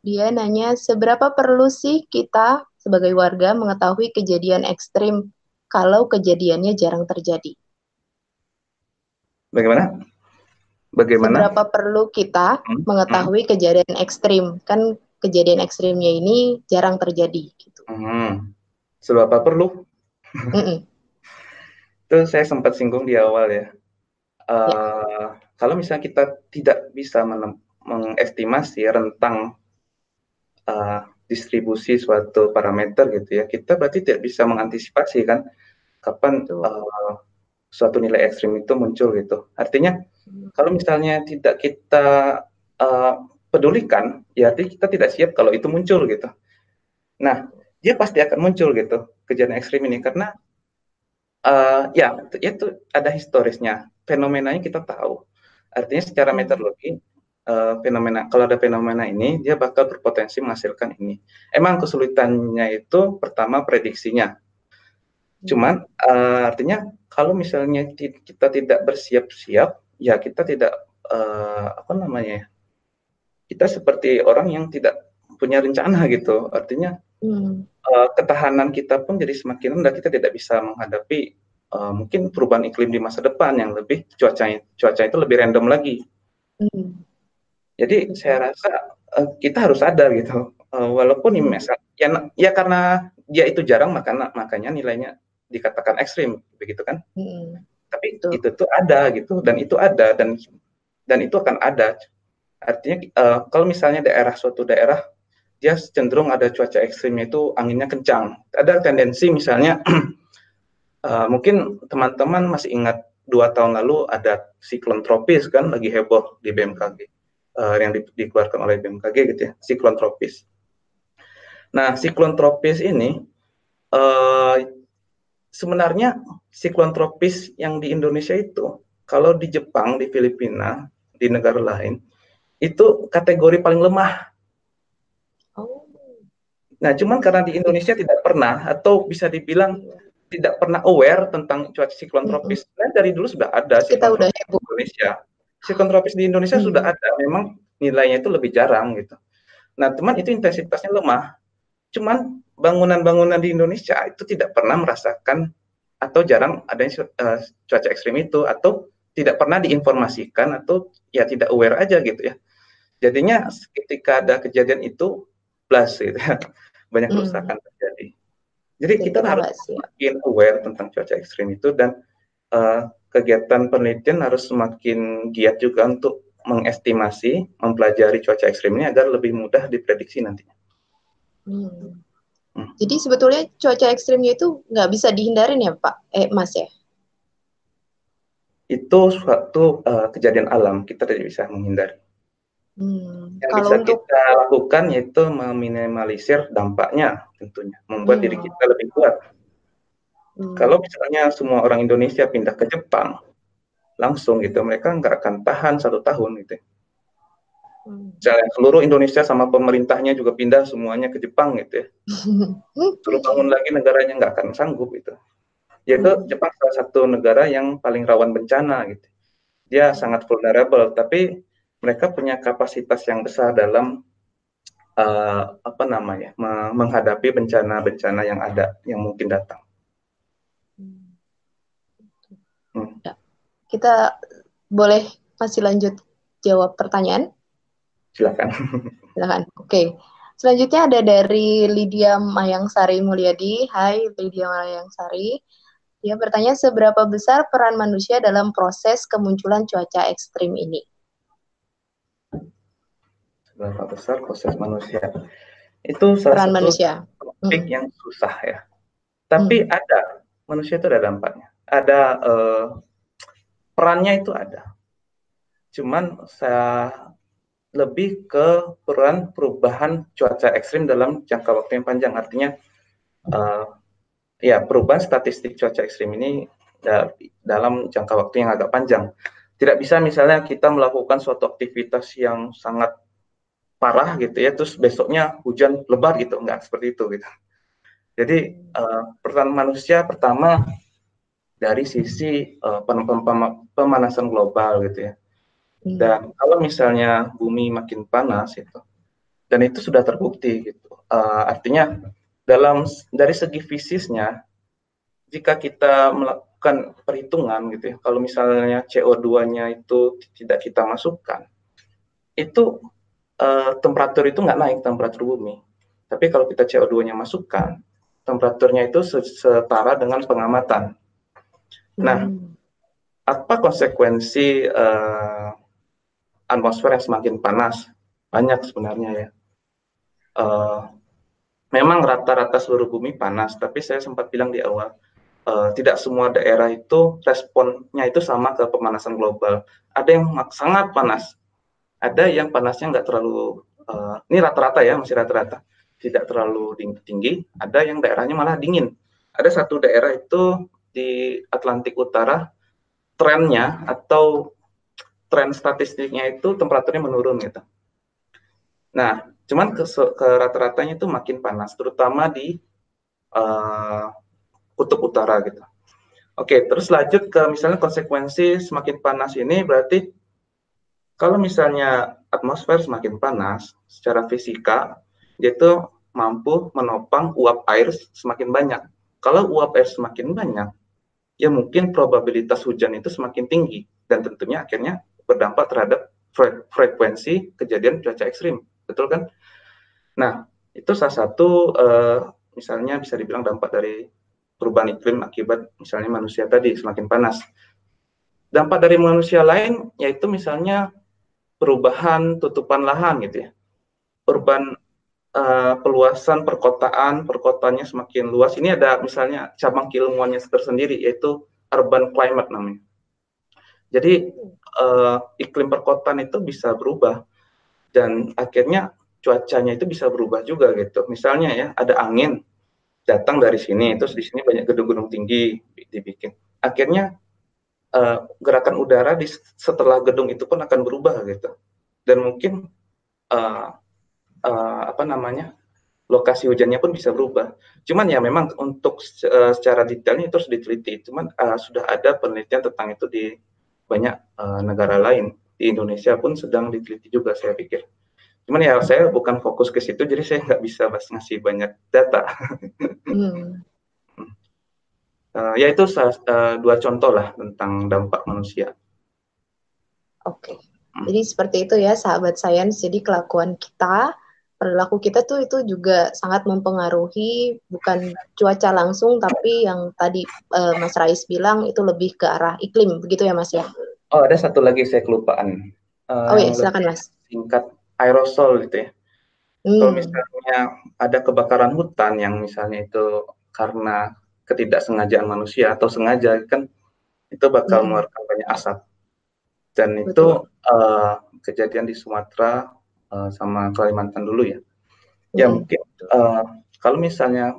Dia nanya seberapa perlu sih kita sebagai warga mengetahui kejadian ekstrim kalau kejadiannya jarang terjadi? Bagaimana? Bagaimana? Seberapa perlu kita hmm. mengetahui hmm. kejadian ekstrim? Kan kejadian ekstrimnya ini jarang terjadi gitu. Hmm seberapa perlu. itu saya sempat singgung di awal ya. Uh, ya. Kalau misalnya kita tidak bisa mengestimasi rentang uh, distribusi suatu parameter gitu ya, kita berarti tidak bisa mengantisipasi kan kapan uh, suatu nilai ekstrim itu muncul gitu. Artinya kalau misalnya tidak kita uh, pedulikan, ya artinya kita tidak siap kalau itu muncul gitu. Nah, dia pasti akan muncul gitu kejadian ekstrim ini karena uh, ya itu ada historisnya fenomenanya kita tahu artinya secara hmm. meteorologi uh, fenomena kalau ada fenomena ini dia bakal berpotensi menghasilkan ini emang kesulitannya itu pertama prediksinya. Cuman uh, artinya kalau misalnya kita tidak bersiap-siap ya kita tidak uh, apa namanya ya, kita seperti orang yang tidak punya rencana gitu artinya hmm. uh, ketahanan kita pun jadi semakin rendah kita tidak bisa menghadapi uh, mungkin perubahan iklim di masa depan yang lebih cuaca cuaca itu lebih random lagi hmm. jadi saya rasa uh, kita harus sadar gitu uh, walaupun hmm. ya ya karena dia itu jarang makanya makanya nilainya dikatakan ekstrim begitu kan hmm. tapi Betul. itu tuh ada gitu dan itu ada dan dan itu akan ada artinya uh, kalau misalnya daerah suatu daerah dia cenderung ada cuaca ekstrimnya itu anginnya kencang. Ada tendensi misalnya uh, mungkin teman-teman masih ingat dua tahun lalu ada siklon tropis kan lagi heboh di BMKG uh, yang di, dikeluarkan oleh BMKG gitu ya siklon tropis. Nah siklon tropis ini uh, sebenarnya siklon tropis yang di Indonesia itu kalau di Jepang di Filipina di negara lain itu kategori paling lemah Nah, cuman karena di Indonesia tidak pernah atau bisa dibilang tidak pernah aware tentang cuaca siklon tropis. Mm -hmm. Nah, dari dulu sudah ada siklon Kita tropis di Indonesia. Siklon tropis di Indonesia mm -hmm. sudah ada, memang nilainya itu lebih jarang gitu. Nah, teman itu intensitasnya lemah. Cuman bangunan-bangunan di Indonesia itu tidak pernah merasakan atau jarang ada uh, cuaca ekstrim itu atau tidak pernah diinformasikan atau ya tidak aware aja gitu ya. Jadinya ketika ada kejadian itu blast gitu ya. Banyak hmm. kerusakan hmm. terjadi. Jadi Jadi kita harus semakin aware tentang cuaca ekstrim itu dan uh, kegiatan penelitian harus semakin giat juga untuk mengestimasi, mempelajari cuaca ekstrim ini agar lebih mudah diprediksi nantinya. Hmm. Hmm. Jadi sebetulnya cuaca ekstrimnya itu nggak bisa dihindarin ya Pak, eh Mas ya? Itu suatu uh, kejadian alam, kita tidak bisa menghindari. Hmm. Yang Kalau bisa untuk... kita lakukan yaitu meminimalisir dampaknya tentunya, membuat hmm. diri kita lebih kuat. Hmm. Kalau misalnya semua orang Indonesia pindah ke Jepang, langsung gitu mereka nggak akan tahan satu tahun gitu. Misalnya seluruh Indonesia sama pemerintahnya juga pindah semuanya ke Jepang gitu ya. Terus bangun lagi negaranya nggak akan sanggup itu. Yaitu hmm. Jepang salah satu negara yang paling rawan bencana gitu. Dia sangat vulnerable, tapi mereka punya kapasitas yang besar dalam uh, apa namanya menghadapi bencana-bencana yang ada yang mungkin datang. Hmm. Ya. Kita boleh masih lanjut jawab pertanyaan? Silakan. Silakan. Oke. Okay. Selanjutnya ada dari Lydia Mayangsari Mulyadi. Hai Lydia Mayangsari. Dia bertanya seberapa besar peran manusia dalam proses kemunculan cuaca ekstrim ini? Seberapa besar proses manusia? Itu salah peran satu manusia. topik hmm. yang susah ya. Tapi hmm. ada manusia itu ada dampaknya. Ada uh, perannya itu ada. Cuman saya lebih ke peran perubahan cuaca ekstrim dalam jangka waktu yang panjang. Artinya, uh, ya perubahan statistik cuaca ekstrim ini dalam jangka waktu yang agak panjang. Tidak bisa misalnya kita melakukan suatu aktivitas yang sangat parah gitu ya, terus besoknya hujan lebat gitu, enggak seperti itu gitu. Jadi uh, peran manusia pertama dari sisi uh, pemanasan global gitu ya. Hmm. Dan kalau misalnya bumi makin panas itu, dan itu sudah terbukti gitu. Uh, artinya dalam dari segi fisiknya, jika kita melakukan perhitungan gitu ya, kalau misalnya CO2-nya itu tidak kita masukkan, itu uh, temperatur itu nggak naik temperatur bumi. Tapi kalau kita CO2-nya masukkan, temperaturnya itu setara dengan pengamatan. Nah, hmm. apa konsekuensi uh, atmosfer yang semakin panas? Banyak sebenarnya ya. Uh, memang rata-rata seluruh bumi panas, tapi saya sempat bilang di awal, uh, tidak semua daerah itu responnya itu sama ke pemanasan global. Ada yang sangat panas, ada yang panasnya nggak terlalu, uh, ini rata-rata ya, masih rata-rata, tidak terlalu tinggi, ada yang daerahnya malah dingin. Ada satu daerah itu di Atlantik Utara trennya atau tren statistiknya itu temperaturnya menurun gitu. Nah, cuman ke, ke rata-ratanya itu makin panas, terutama di uh, kutub utara gitu. Oke, terus lanjut ke misalnya konsekuensi semakin panas ini berarti kalau misalnya atmosfer semakin panas secara fisika, itu mampu menopang uap air semakin banyak. Kalau uap air semakin banyak, ya mungkin probabilitas hujan itu semakin tinggi dan tentunya akhirnya berdampak terhadap fre frekuensi kejadian cuaca ekstrim, betul kan? Nah, itu salah satu uh, misalnya bisa dibilang dampak dari perubahan iklim akibat misalnya manusia tadi semakin panas. Dampak dari manusia lain yaitu misalnya perubahan tutupan lahan gitu ya. Urban uh, peluasan perkotaan, perkotaannya semakin luas. Ini ada misalnya cabang keilmuannya tersendiri yaitu urban climate namanya. Jadi uh, iklim perkotaan itu bisa berubah dan akhirnya cuacanya itu bisa berubah juga gitu. Misalnya ya ada angin datang dari sini, terus di sini banyak gedung-gedung tinggi dibikin. Akhirnya uh, gerakan udara di setelah gedung itu pun akan berubah gitu. Dan mungkin uh, uh, apa namanya lokasi hujannya pun bisa berubah. Cuman ya memang untuk uh, secara detailnya itu harus diteliti. Cuman uh, sudah ada penelitian tentang itu di banyak uh, negara lain. Di Indonesia pun sedang diteliti juga saya pikir. Cuman ya saya bukan fokus ke situ, jadi saya nggak bisa bahas ngasih banyak data. hmm. uh, ya itu uh, dua contoh lah tentang dampak manusia Oke. Okay. Hmm. Jadi seperti itu ya sahabat sains. Jadi kelakuan kita, perilaku kita tuh itu juga sangat mempengaruhi bukan cuaca langsung tapi yang tadi uh, Mas Rais bilang itu lebih ke arah iklim begitu ya Mas ya. Oh, ada satu lagi saya kelupaan. Uh, oh iya, silakan Mas. Singkat aerosol gitu ya. Hmm. Kalau misalnya ada kebakaran hutan yang misalnya itu karena ketidaksengajaan manusia atau sengaja kan itu bakal hmm. mengeluarkan banyak asap dan Betul. itu uh, kejadian di Sumatera uh, sama Kalimantan dulu ya. Hmm. Ya mungkin uh, kalau misalnya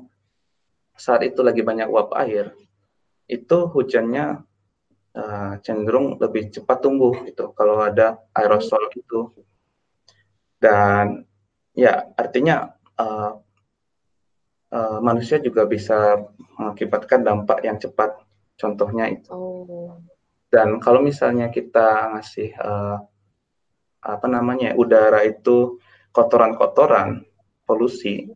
saat itu lagi banyak uap air, itu hujannya uh, cenderung lebih cepat tumbuh gitu. Kalau ada aerosol itu dan ya artinya uh, uh, manusia juga bisa mengakibatkan dampak yang cepat. Contohnya itu. Oh. Dan kalau misalnya kita ngasih uh, apa namanya udara itu kotoran-kotoran, polusi,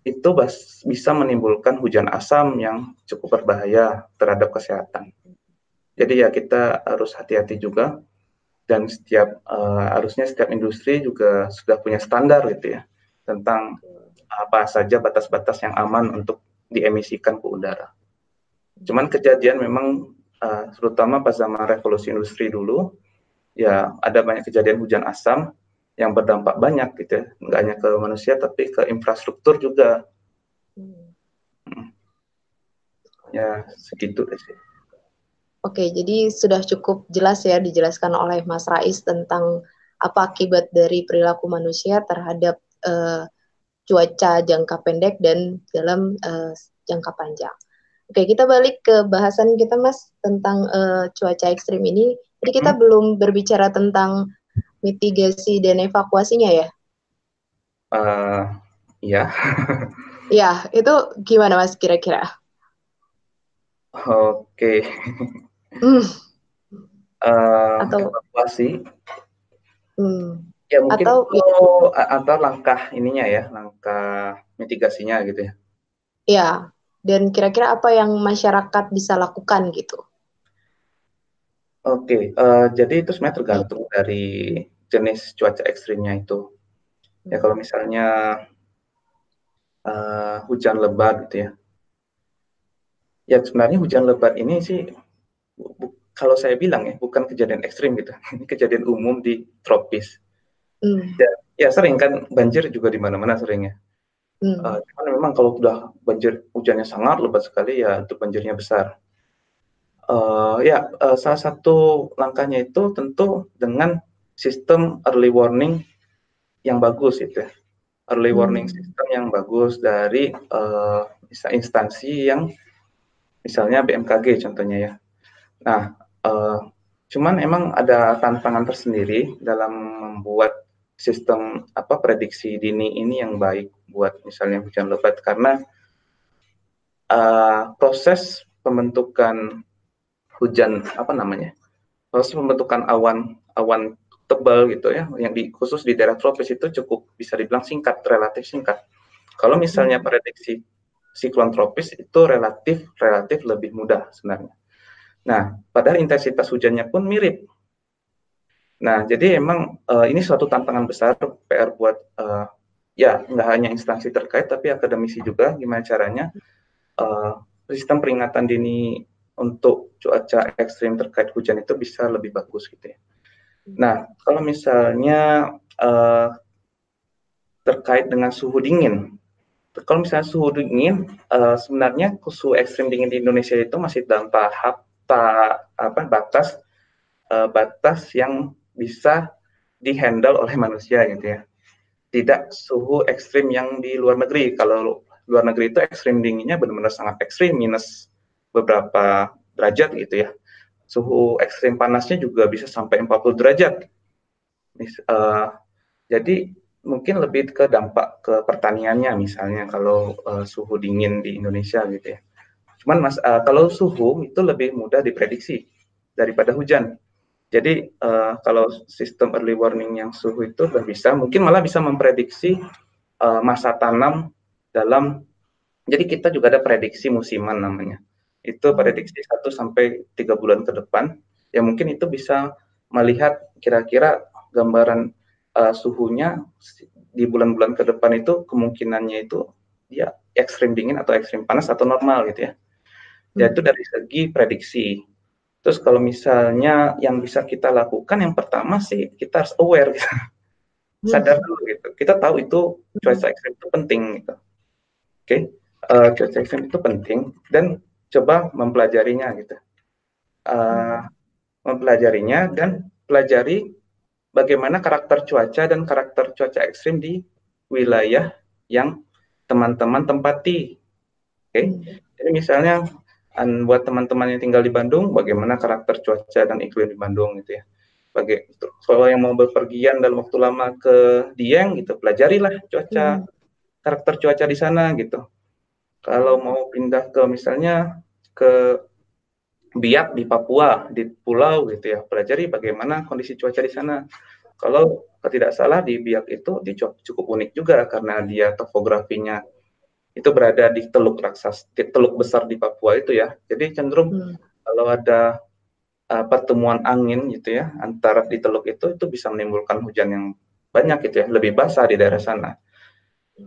itu bas, bisa menimbulkan hujan asam yang cukup berbahaya terhadap kesehatan. Jadi ya kita harus hati-hati juga dan setiap uh, harusnya setiap industri juga sudah punya standar gitu ya tentang apa saja batas-batas yang aman untuk diemisikan ke udara. Cuman kejadian memang uh, terutama pas zaman revolusi industri dulu, ya ada banyak kejadian hujan asam yang berdampak banyak gitu ya, nggak hanya ke manusia tapi ke infrastruktur juga. Hmm. Ya segitu deh sih. Oke, jadi sudah cukup jelas ya dijelaskan oleh Mas Rais tentang apa akibat dari perilaku manusia terhadap uh, cuaca jangka pendek dan dalam uh, jangka panjang. Oke, kita balik ke bahasan kita Mas tentang uh, cuaca ekstrim ini. Jadi kita hmm. belum berbicara tentang mitigasi dan evakuasinya ya? Uh, iya. ya, itu gimana Mas kira-kira? Oke. Okay. Hmm. Uh, atau evakuasi. Hmm. Ya mungkin atau, ya. atau langkah ininya ya, langkah mitigasinya gitu ya. Ya, dan kira-kira apa yang masyarakat bisa lakukan gitu? Oke, okay, uh, jadi itu sebenarnya tergantung dari jenis cuaca ekstrimnya itu. Ya kalau misalnya uh, hujan lebat gitu ya, ya sebenarnya hujan lebat ini sih kalau saya bilang ya bukan kejadian ekstrim gitu, ini kejadian umum di tropis. Mm. Ya, ya sering kan banjir juga di mana-mana seringnya. Hmm. Uh, cuman memang kalau sudah banjir hujannya sangat lebat sekali ya itu banjirnya besar. Uh, ya uh, salah satu langkahnya itu tentu dengan sistem early warning yang bagus itu ya. Early warning hmm. system yang bagus dari uh, instansi yang misalnya BMKG contohnya ya. Nah, uh, cuman emang ada tantangan tersendiri dalam membuat sistem apa prediksi dini ini yang baik buat misalnya hujan lebat. Karena uh, proses pembentukan hujan apa namanya proses pembentukan awan awan tebal gitu ya yang di khusus di daerah tropis itu cukup bisa dibilang singkat relatif singkat. Kalau misalnya hmm. prediksi siklon tropis itu relatif relatif lebih mudah sebenarnya. Nah padahal intensitas hujannya pun mirip Nah, jadi emang uh, ini suatu tantangan besar PR buat uh, ya nggak hanya instansi terkait tapi akademisi juga gimana caranya uh, sistem peringatan dini untuk cuaca ekstrim terkait hujan itu bisa lebih bagus gitu ya. Nah, kalau misalnya uh, terkait dengan suhu dingin, kalau misalnya suhu dingin, uh, sebenarnya suhu ekstrim dingin di Indonesia itu masih dalam tahap ta, apa batas batas yang bisa dihandle oleh manusia gitu ya. Tidak suhu ekstrim yang di luar negeri. Kalau luar negeri itu ekstrim dinginnya benar-benar sangat ekstrim, minus beberapa derajat gitu ya. Suhu ekstrim panasnya juga bisa sampai 40 derajat. Uh, jadi mungkin lebih ke dampak ke pertaniannya misalnya kalau uh, suhu dingin di Indonesia gitu ya. Cuman mas uh, kalau suhu itu lebih mudah diprediksi daripada hujan. Jadi uh, kalau sistem early warning yang suhu itu bisa, mungkin malah bisa memprediksi uh, masa tanam dalam. Jadi kita juga ada prediksi musiman namanya. Itu prediksi 1 sampai tiga bulan ke depan. Ya mungkin itu bisa melihat kira-kira gambaran uh, suhunya di bulan-bulan ke depan itu kemungkinannya itu dia ekstrim dingin atau ekstrim panas atau normal gitu ya. Yaitu hmm. dari segi prediksi. Terus kalau misalnya yang bisa kita lakukan yang pertama sih kita harus aware gitu. Hmm. Sadar dulu gitu. Kita tahu itu cuaca ekstrim itu penting gitu. Oke. Okay? Uh, eh, cuaca ekstrim itu penting dan coba mempelajarinya gitu. Uh, mempelajarinya dan pelajari bagaimana karakter cuaca dan karakter cuaca ekstrim di wilayah yang teman-teman tempati. Oke, okay? Hmm. jadi misalnya buat teman-teman yang tinggal di Bandung, bagaimana karakter cuaca dan iklim di Bandung gitu ya. Bagi kalau yang mau berpergian dalam waktu lama ke Dieng gitu, pelajarilah cuaca hmm. karakter cuaca di sana gitu. Kalau mau pindah ke misalnya ke Biak di Papua, di pulau gitu ya, pelajari bagaimana kondisi cuaca di sana. Kalau tidak salah di Biak itu cukup unik juga karena dia topografinya itu berada di teluk raksasa, di teluk besar di Papua itu ya. Jadi cenderung hmm. kalau ada uh, pertemuan angin gitu ya antara di teluk itu itu bisa menimbulkan hujan yang banyak gitu ya, lebih basah di daerah sana.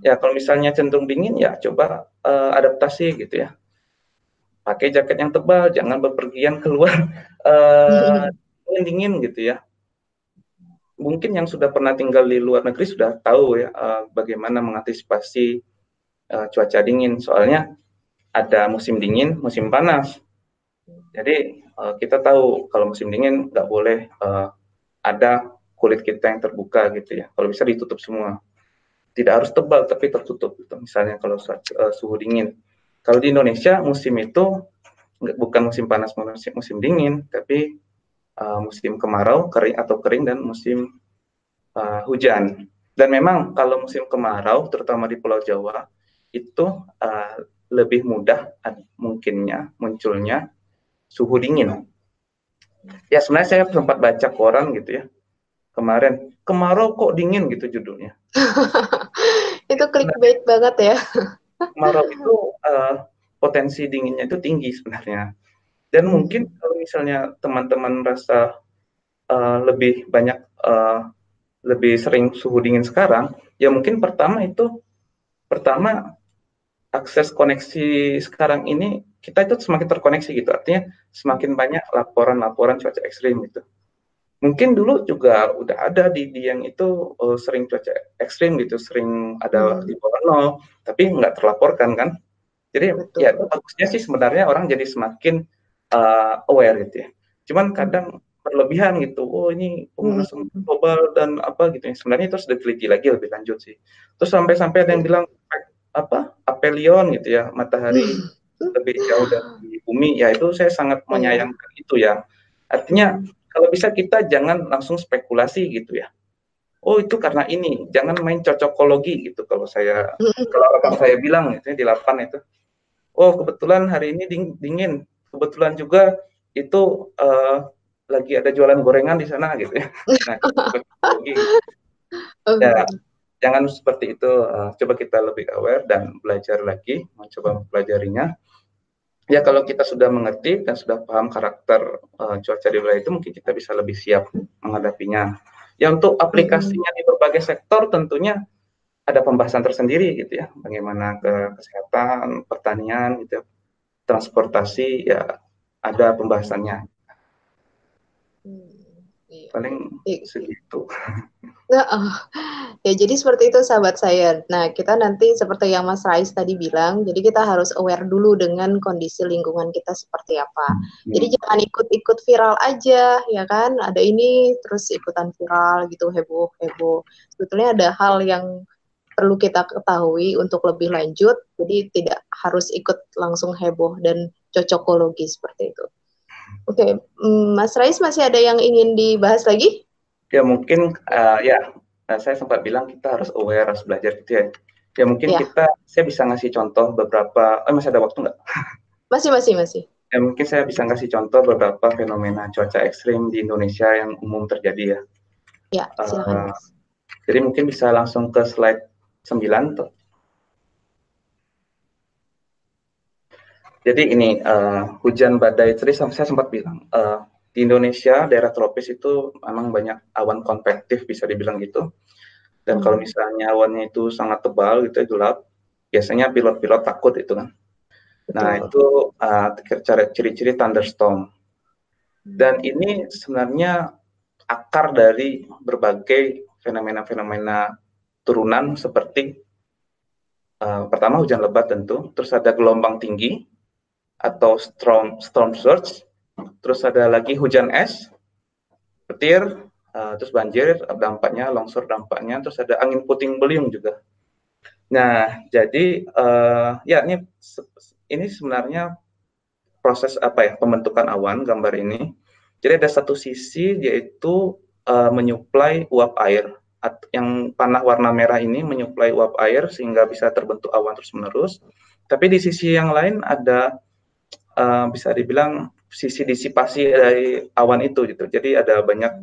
Ya kalau misalnya cenderung dingin ya coba uh, adaptasi gitu ya pakai jaket yang tebal, jangan bepergian keluar uh, dingin dingin gitu ya. Mungkin yang sudah pernah tinggal di luar negeri sudah tahu ya uh, bagaimana mengantisipasi uh, cuaca dingin. Soalnya ada musim dingin, musim panas. Jadi uh, kita tahu kalau musim dingin nggak boleh uh, ada kulit kita yang terbuka gitu ya. Kalau bisa ditutup semua. Tidak harus tebal tapi tertutup gitu. Misalnya kalau uh, suhu dingin kalau di Indonesia musim itu bukan musim panas musim, musim dingin, tapi uh, musim kemarau kering atau kering dan musim uh, hujan. Dan memang kalau musim kemarau, terutama di Pulau Jawa, itu uh, lebih mudah mungkinnya munculnya suhu dingin. Ya sebenarnya saya sempat baca koran gitu ya kemarin kemarau kok dingin gitu judulnya. itu clickbait nah, banget ya kemarau itu uh, potensi dinginnya itu tinggi sebenarnya. Dan mungkin kalau misalnya teman-teman rasa uh, lebih banyak uh, lebih sering suhu dingin sekarang, ya mungkin pertama itu pertama akses koneksi sekarang ini kita itu semakin terkoneksi gitu. Artinya semakin banyak laporan-laporan cuaca ekstrim gitu mungkin dulu juga udah ada di yang itu uh, sering cuaca ekstrim gitu, sering ada hmm. di bawah nol, tapi nggak terlaporkan kan. Jadi Betul. ya bagusnya sih sebenarnya orang jadi semakin uh, aware gitu ya. Cuman kadang berlebihan gitu. Oh ini pemanasan hmm. global dan apa gitu. Ya. Sebenarnya itu harus diteliti lagi lebih lanjut sih. Terus sampai-sampai ada yang bilang apa apelion gitu ya matahari hmm. lebih jauh dari bumi. Ya itu saya sangat menyayangkan itu ya. Artinya kalau bisa kita jangan langsung spekulasi gitu ya. Oh itu karena ini, jangan main cocokologi gitu kalau saya kalau rekan saya bilang gitu ya, di lapan itu. Oh kebetulan hari ini ding, dingin, kebetulan juga itu uh, lagi ada jualan gorengan di sana gitu ya. Nah, cocokologi. Oh, ya, jangan seperti itu. Uh, coba kita lebih aware dan belajar lagi, mencoba mempelajarinya ya kalau kita sudah mengerti dan sudah paham karakter uh, cuaca di wilayah itu mungkin kita bisa lebih siap menghadapinya. Ya untuk aplikasinya di berbagai sektor tentunya ada pembahasan tersendiri gitu ya, bagaimana ke kesehatan, pertanian gitu, ya. transportasi ya ada pembahasannya. Hmm. Iya. Paling iya. segitu. Nah, oh. Ya, jadi seperti itu sahabat saya. Nah, kita nanti seperti yang Mas Rais tadi bilang, jadi kita harus aware dulu dengan kondisi lingkungan kita seperti apa. Hmm. Jadi jangan ikut-ikut viral aja, ya kan? Ada ini terus ikutan viral gitu, heboh-heboh. Sebetulnya ada hal yang perlu kita ketahui untuk lebih lanjut, jadi tidak harus ikut langsung heboh dan cocokologi seperti itu. Oke, okay. Mm, Mas Rais masih ada yang ingin dibahas lagi? Ya mungkin uh, ya uh, saya sempat bilang kita harus aware, harus belajar gitu ya. Ya mungkin ya. kita, saya bisa ngasih contoh beberapa, eh masih ada waktu nggak? Masih, masih, masih. Ya mungkin saya bisa ngasih contoh beberapa fenomena cuaca ekstrim di Indonesia yang umum terjadi ya. Ya, silakan. Uh, jadi mungkin bisa langsung ke slide 9 tuh. Jadi ini uh, hujan badai tadi saya sempat bilang uh, di Indonesia daerah tropis itu memang banyak awan konvektif bisa dibilang gitu. Dan kalau hmm. misalnya awannya itu sangat tebal gitu gelap, biasanya pilot-pilot takut itu kan. Nah, itu uh, ciri-ciri thunderstorm. Dan ini sebenarnya akar dari berbagai fenomena-fenomena turunan seperti uh, pertama hujan lebat tentu, terus ada gelombang tinggi atau storm storm surge, terus ada lagi hujan es, petir, uh, terus banjir dampaknya, longsor dampaknya, terus ada angin puting beliung juga. Nah, jadi uh, ya ini ini sebenarnya proses apa ya pembentukan awan gambar ini. Jadi ada satu sisi yaitu uh, menyuplai uap air yang panah warna merah ini menyuplai uap air sehingga bisa terbentuk awan terus-menerus. Tapi di sisi yang lain ada uh, bisa dibilang sisi disipasi dari awan itu gitu. Jadi ada banyak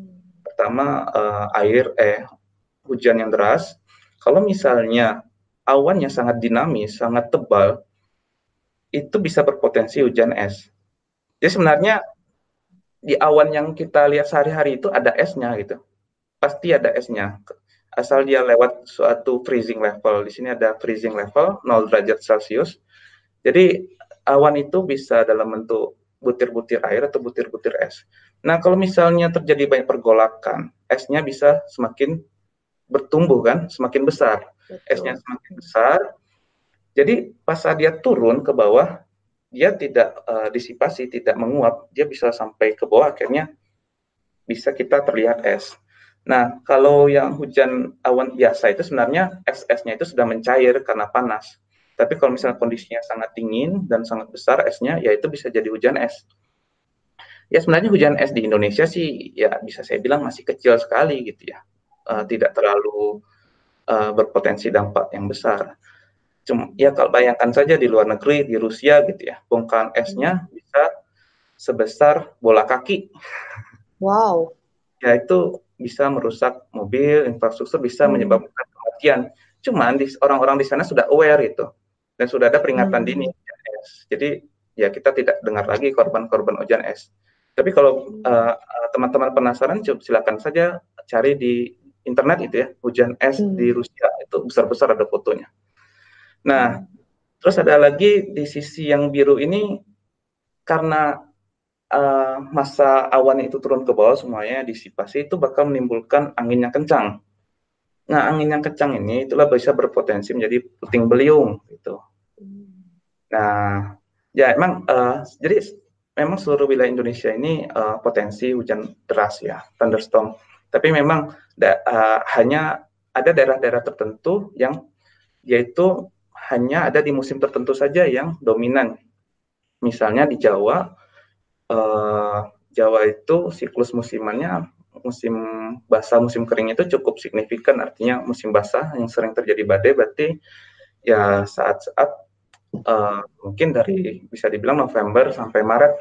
pertama uh, air eh hujan yang deras. Kalau misalnya awannya sangat dinamis, sangat tebal, itu bisa berpotensi hujan es. Jadi sebenarnya di awan yang kita lihat sehari-hari itu ada esnya gitu pasti ada esnya. Asal dia lewat suatu freezing level. Di sini ada freezing level 0 derajat Celcius. Jadi awan itu bisa dalam bentuk butir-butir air atau butir-butir es. Nah, kalau misalnya terjadi banyak pergolakan, esnya bisa semakin bertumbuh kan, semakin besar. Betul. Esnya semakin besar. Jadi pas saat dia turun ke bawah, dia tidak uh, disipasi, tidak menguap, dia bisa sampai ke bawah akhirnya bisa kita terlihat es. Nah, kalau yang hujan awan biasa itu sebenarnya es-esnya itu sudah mencair karena panas. Tapi kalau misalnya kondisinya sangat dingin dan sangat besar esnya, ya itu bisa jadi hujan es. Ya sebenarnya hujan es di Indonesia sih ya bisa saya bilang masih kecil sekali gitu ya. Uh, tidak terlalu uh, berpotensi dampak yang besar. Cuma ya kalau bayangkan saja di luar negeri di Rusia gitu ya, bongkahan esnya bisa sebesar bola kaki. Wow. Ya itu bisa merusak mobil, infrastruktur bisa hmm. menyebabkan kematian. Cuman di, orang-orang di sana sudah aware itu dan sudah ada peringatan hmm. dini Jadi ya kita tidak dengar lagi korban-korban hujan es. Tapi kalau uh, teman-teman penasaran, silakan saja cari di internet itu ya hujan es hmm. di Rusia itu besar-besar ada fotonya. Nah, hmm. terus ada lagi di sisi yang biru ini karena uh, masa awan itu turun ke bawah semuanya disipasi itu bakal menimbulkan angin yang kencang. Nah, angin yang kencang ini itulah bisa berpotensi menjadi puting beliung gitu. Nah, ya emang uh, jadi memang seluruh wilayah Indonesia ini uh, potensi hujan deras ya, thunderstorm. Tapi memang da, uh, hanya ada daerah-daerah tertentu yang yaitu hanya ada di musim tertentu saja yang dominan. Misalnya di Jawa uh, Jawa itu siklus musimannya musim basah musim kering itu cukup signifikan artinya musim basah yang sering terjadi badai berarti ya saat-saat uh, mungkin dari bisa dibilang November sampai Maret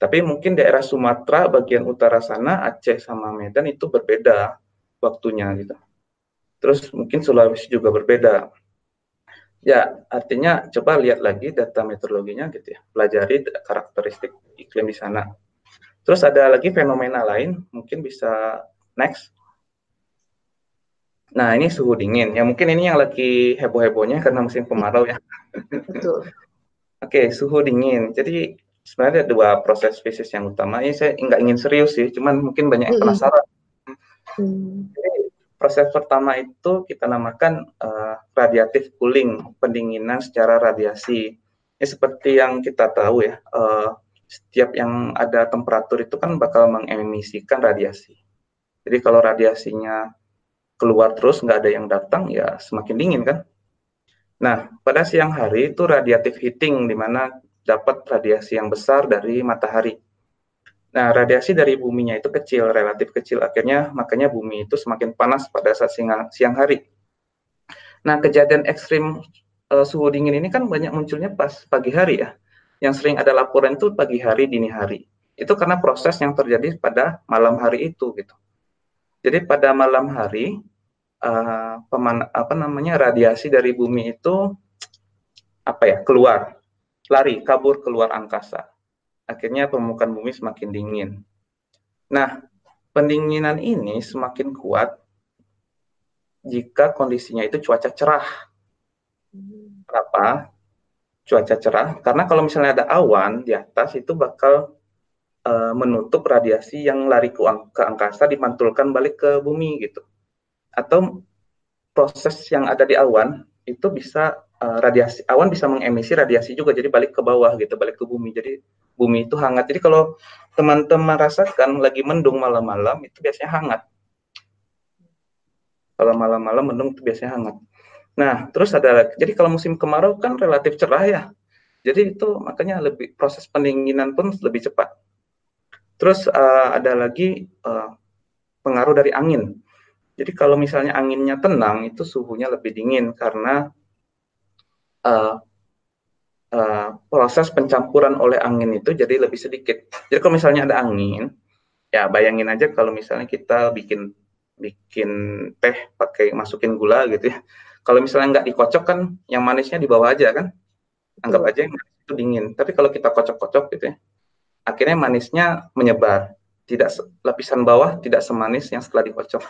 tapi mungkin daerah Sumatera bagian utara sana Aceh sama Medan itu berbeda waktunya gitu terus mungkin Sulawesi juga berbeda Ya, artinya coba lihat lagi data meteorologinya gitu ya. Pelajari karakteristik iklim di sana. Terus ada lagi fenomena lain, mungkin bisa next. Nah, ini suhu dingin. Ya mungkin ini yang lagi heboh-hebohnya karena musim kemarau ya. Betul. Oke, suhu dingin. Jadi sebenarnya ada dua proses fisik yang utama. Ini saya nggak ingin serius sih, cuman mungkin banyak yang penasaran. Hmm. Jadi, Proses pertama itu kita namakan uh, radiatif cooling, pendinginan secara radiasi. Ini seperti yang kita tahu ya, uh, setiap yang ada temperatur itu kan bakal mengemisikan radiasi. Jadi kalau radiasinya keluar terus nggak ada yang datang ya semakin dingin kan. Nah pada siang hari itu radiatif heating di mana dapat radiasi yang besar dari matahari. Nah, radiasi dari buminya itu kecil, relatif kecil. Akhirnya makanya bumi itu semakin panas pada saat siang, hari. Nah, kejadian ekstrim uh, suhu dingin ini kan banyak munculnya pas pagi hari ya. Yang sering ada laporan itu pagi hari, dini hari. Itu karena proses yang terjadi pada malam hari itu gitu. Jadi pada malam hari uh, peman, apa namanya radiasi dari bumi itu apa ya keluar, lari, kabur keluar angkasa akhirnya permukaan bumi semakin dingin. Nah, pendinginan ini semakin kuat jika kondisinya itu cuaca cerah. Kenapa? Cuaca cerah, karena kalau misalnya ada awan di atas itu bakal uh, menutup radiasi yang lari ke, ke angkasa dimantulkan balik ke bumi gitu. Atau proses yang ada di awan itu bisa uh, radiasi awan bisa mengemisi radiasi juga jadi balik ke bawah gitu, balik ke bumi. Jadi bumi itu hangat. Jadi kalau teman-teman rasakan lagi mendung malam-malam itu biasanya hangat. Kalau malam-malam mendung itu biasanya hangat. Nah, terus ada jadi kalau musim kemarau kan relatif cerah ya. Jadi itu makanya lebih proses pendinginan pun lebih cepat. Terus uh, ada lagi uh, pengaruh dari angin. Jadi kalau misalnya anginnya tenang itu suhunya lebih dingin karena uh, uh, proses pencampuran oleh angin itu jadi lebih sedikit. Jadi kalau misalnya ada angin, ya bayangin aja kalau misalnya kita bikin bikin teh pakai masukin gula gitu ya. Kalau misalnya nggak dikocok kan, yang manisnya di bawah aja kan, anggap aja yang itu dingin. Tapi kalau kita kocok-kocok gitu ya, akhirnya manisnya menyebar. Tidak lapisan bawah tidak semanis yang setelah dikocok.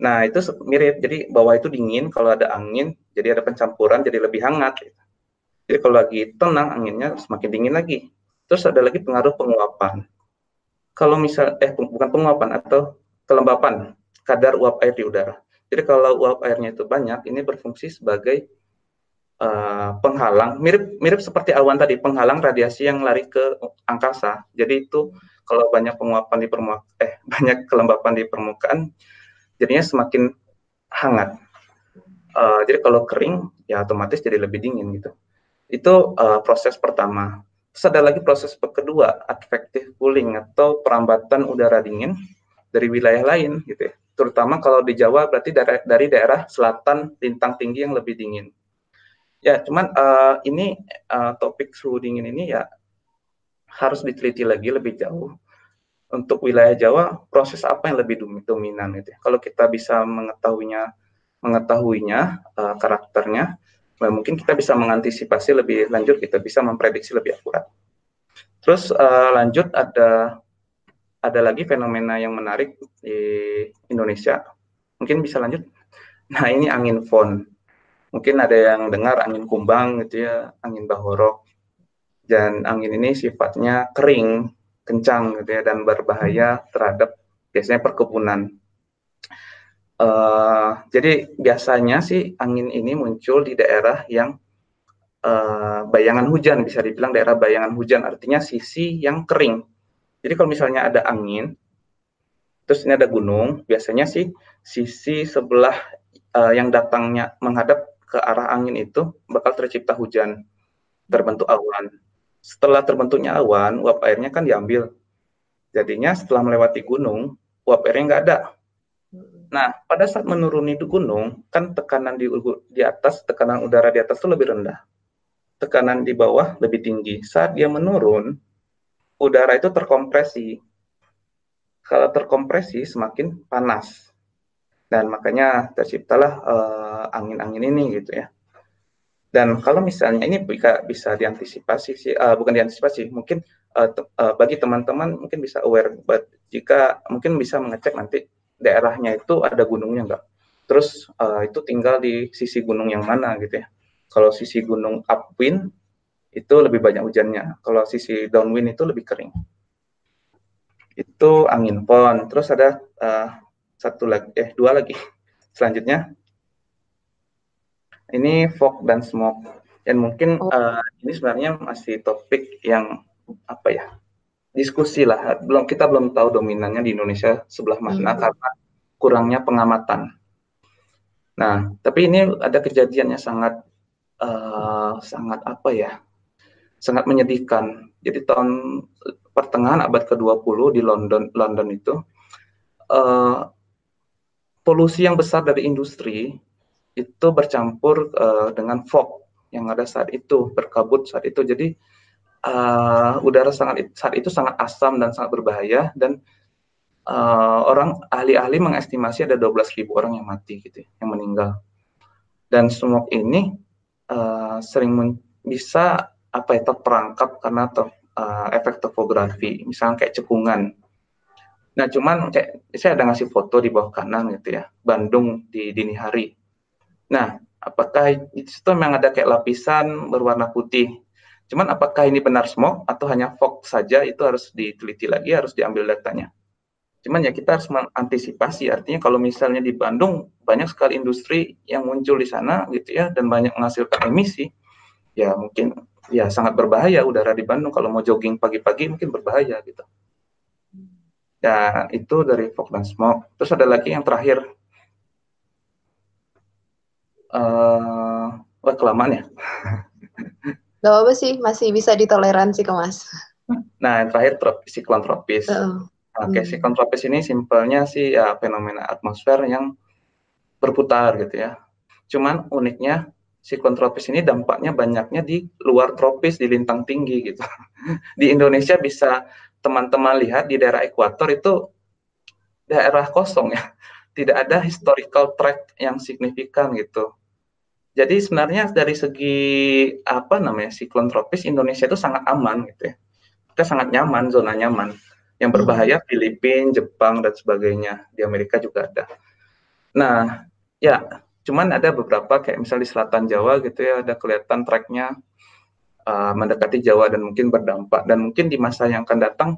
Nah itu mirip. Jadi bawah itu dingin, kalau ada angin, jadi ada pencampuran, jadi lebih hangat. Gitu. Jadi kalau lagi tenang anginnya semakin dingin lagi. Terus ada lagi pengaruh penguapan. Kalau misal eh bukan penguapan atau kelembapan kadar uap air di udara. Jadi kalau uap airnya itu banyak, ini berfungsi sebagai uh, penghalang, mirip mirip seperti awan tadi, penghalang radiasi yang lari ke angkasa. Jadi itu kalau banyak penguapan di permukaan, eh banyak kelembapan di permukaan, jadinya semakin hangat. Uh, jadi kalau kering, ya otomatis jadi lebih dingin gitu. Itu uh, proses pertama. Terus ada lagi proses kedua, advective cooling atau perambatan udara dingin dari wilayah lain gitu ya. Terutama kalau di Jawa berarti dari, dari daerah selatan lintang tinggi yang lebih dingin. Ya, cuman uh, ini uh, topik suhu dingin ini ya harus diteliti lagi lebih jauh. Untuk wilayah Jawa, proses apa yang lebih dominan itu? Ya? Kalau kita bisa mengetahuinya, mengetahuinya uh, karakternya, Nah, mungkin kita bisa mengantisipasi lebih lanjut, kita bisa memprediksi lebih akurat. Terus uh, lanjut ada ada lagi fenomena yang menarik di Indonesia. Mungkin bisa lanjut. Nah ini angin fon. Mungkin ada yang dengar angin kumbang gitu ya, angin bahorok. Dan angin ini sifatnya kering, kencang gitu ya, dan berbahaya terhadap biasanya perkebunan. Uh, jadi biasanya sih angin ini muncul di daerah yang uh, bayangan hujan, bisa dibilang daerah bayangan hujan, artinya sisi yang kering. Jadi kalau misalnya ada angin, terus ini ada gunung, biasanya sih sisi sebelah uh, yang datangnya menghadap ke arah angin itu bakal tercipta hujan, terbentuk awan. Setelah terbentuknya awan, uap airnya kan diambil. Jadinya setelah melewati gunung, uap airnya nggak ada Nah, pada saat menuruni di gunung, kan tekanan di, di atas, tekanan udara di atas itu lebih rendah. Tekanan di bawah lebih tinggi. Saat dia menurun, udara itu terkompresi. Kalau terkompresi, semakin panas. Dan makanya terciptalah uh, angin-angin ini gitu ya. Dan kalau misalnya ini bisa, bisa diantisipasi sih, uh, bukan diantisipasi, mungkin uh, uh, bagi teman-teman mungkin bisa aware, but jika mungkin bisa mengecek nanti daerahnya itu ada gunungnya enggak. Terus uh, itu tinggal di sisi gunung yang mana gitu ya. Kalau sisi gunung upwind itu lebih banyak hujannya. Kalau sisi downwind itu lebih kering. Itu angin pon. Terus ada uh, satu lagi, eh dua lagi. Selanjutnya ini fog dan smoke. Dan mungkin uh, ini sebenarnya masih topik yang apa ya diskusi lah. Belum kita belum tahu dominannya di Indonesia sebelah mana hmm. karena kurangnya pengamatan. Nah, tapi ini ada kejadian yang sangat uh, sangat apa ya? sangat menyedihkan. Jadi tahun pertengahan abad ke-20 di London London itu uh, polusi yang besar dari industri itu bercampur uh, dengan fog yang ada saat itu, berkabut saat itu. Jadi uh, udara sangat saat itu sangat asam dan sangat berbahaya dan uh, orang ahli-ahli mengestimasi ada 12.000 orang yang mati gitu, ya, yang meninggal. Dan smog ini uh, sering bisa apa ya terperangkap karena ter, uh, efek topografi, misalnya kayak cekungan. Nah, cuman kayak saya ada ngasih foto di bawah kanan gitu ya, Bandung di dini hari. Nah, apakah itu memang ada kayak lapisan berwarna putih? Cuman apakah ini benar smog atau hanya fog saja itu harus diteliti lagi, harus diambil datanya. Cuman ya kita harus mengantisipasi, artinya kalau misalnya di Bandung banyak sekali industri yang muncul di sana gitu ya dan banyak menghasilkan emisi, ya mungkin ya sangat berbahaya udara di Bandung kalau mau jogging pagi-pagi mungkin berbahaya gitu. Ya itu dari fog dan smoke. Terus ada lagi yang terakhir, uh, wah kelamaan ya. Gak apa sih, masih bisa ditoleransi ke mas. Nah yang terakhir tropis, siklon tropis. Uh. Oke, okay, hmm. siklon tropis ini simpelnya sih ya fenomena atmosfer yang berputar gitu ya. Cuman uniknya siklon tropis ini dampaknya banyaknya di luar tropis di lintang tinggi gitu. di Indonesia bisa teman-teman lihat di daerah ekuator itu daerah kosong ya. Tidak ada historical track yang signifikan gitu. Jadi sebenarnya dari segi apa namanya siklon tropis Indonesia itu sangat aman gitu ya. Kita sangat nyaman, zona nyaman yang berbahaya hmm. Filipina, Jepang dan sebagainya. Di Amerika juga ada. Nah, ya, cuman ada beberapa kayak misalnya di selatan Jawa gitu ya, ada kelihatan tracknya uh, mendekati Jawa dan mungkin berdampak. Dan mungkin di masa yang akan datang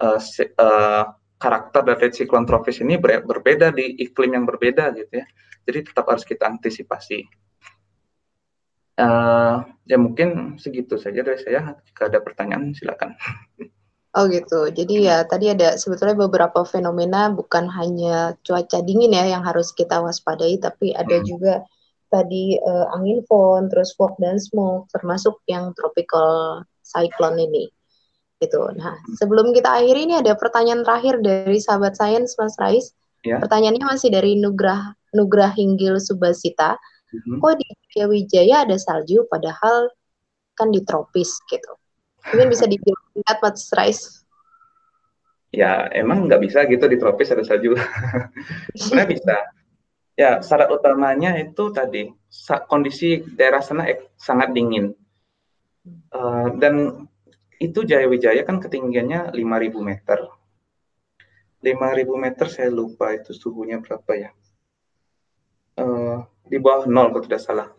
uh, uh, karakter dari siklon tropis ini ber berbeda di iklim yang berbeda gitu ya. Jadi tetap harus kita antisipasi. Uh, ya mungkin segitu saja dari saya. Jika ada pertanyaan silakan. Oh gitu. Jadi ya tadi ada sebetulnya beberapa fenomena bukan hanya cuaca dingin ya yang harus kita waspadai, tapi ada hmm. juga tadi uh, angin fon, terus fog dan smoke, termasuk yang tropical cyclone ini. Gitu. Nah, sebelum kita akhiri ini ada pertanyaan terakhir dari sahabat sains Mas Rais. Ya. Pertanyaannya masih dari Nugrah Nugrah Hinggil Subasita. Hmm. Kok di Wijaya ada salju padahal kan di tropis gitu. Mungkin bisa dilihat Mas Rice. Ya, emang nggak bisa gitu di tropis ada salju. Sebenarnya bisa. Ya, syarat utamanya itu tadi kondisi daerah sana sangat dingin. Uh, dan itu Jaya Wijaya kan ketinggiannya 5000 meter. 5000 meter saya lupa itu suhunya berapa ya. Uh, di bawah nol kalau tidak salah.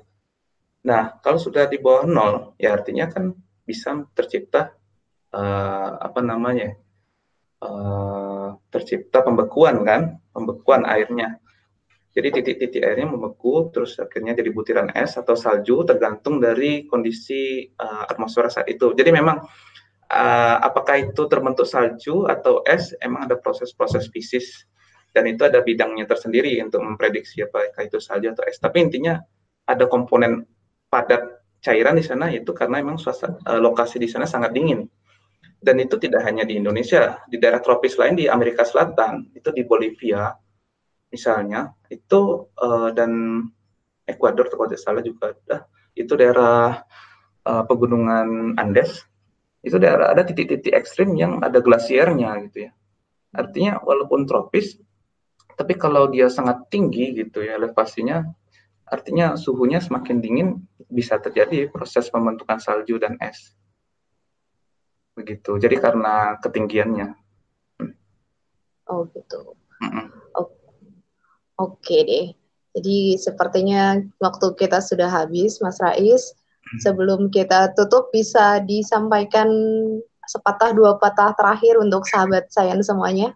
Nah, kalau sudah di bawah nol, ya artinya kan bisa tercipta uh, apa namanya uh, tercipta pembekuan kan pembekuan airnya. Jadi titik-titik airnya membeku terus akhirnya jadi butiran es atau salju tergantung dari kondisi uh, atmosfer saat itu. Jadi memang uh, apakah itu terbentuk salju atau es emang ada proses-proses fisik dan itu ada bidangnya tersendiri untuk memprediksi apakah itu salju atau es. Tapi intinya ada komponen padat cairan di sana itu karena memang suasana, uh, lokasi di sana sangat dingin. Dan itu tidak hanya di Indonesia, di daerah tropis lain di Amerika Selatan, itu di Bolivia misalnya, itu uh, dan Ekuador kalau tidak salah juga ada, itu daerah uh, pegunungan Andes, itu daerah ada titik-titik ekstrim yang ada glasiernya gitu ya. Artinya walaupun tropis, tapi kalau dia sangat tinggi gitu ya elevasinya, artinya suhunya semakin dingin, bisa terjadi proses pembentukan salju dan es. Begitu. Jadi karena ketinggiannya. Oh gitu. Mm -mm. Oke okay deh. Jadi sepertinya waktu kita sudah habis, Mas Rais. Sebelum kita tutup, bisa disampaikan sepatah dua patah terakhir untuk sahabat saya semuanya.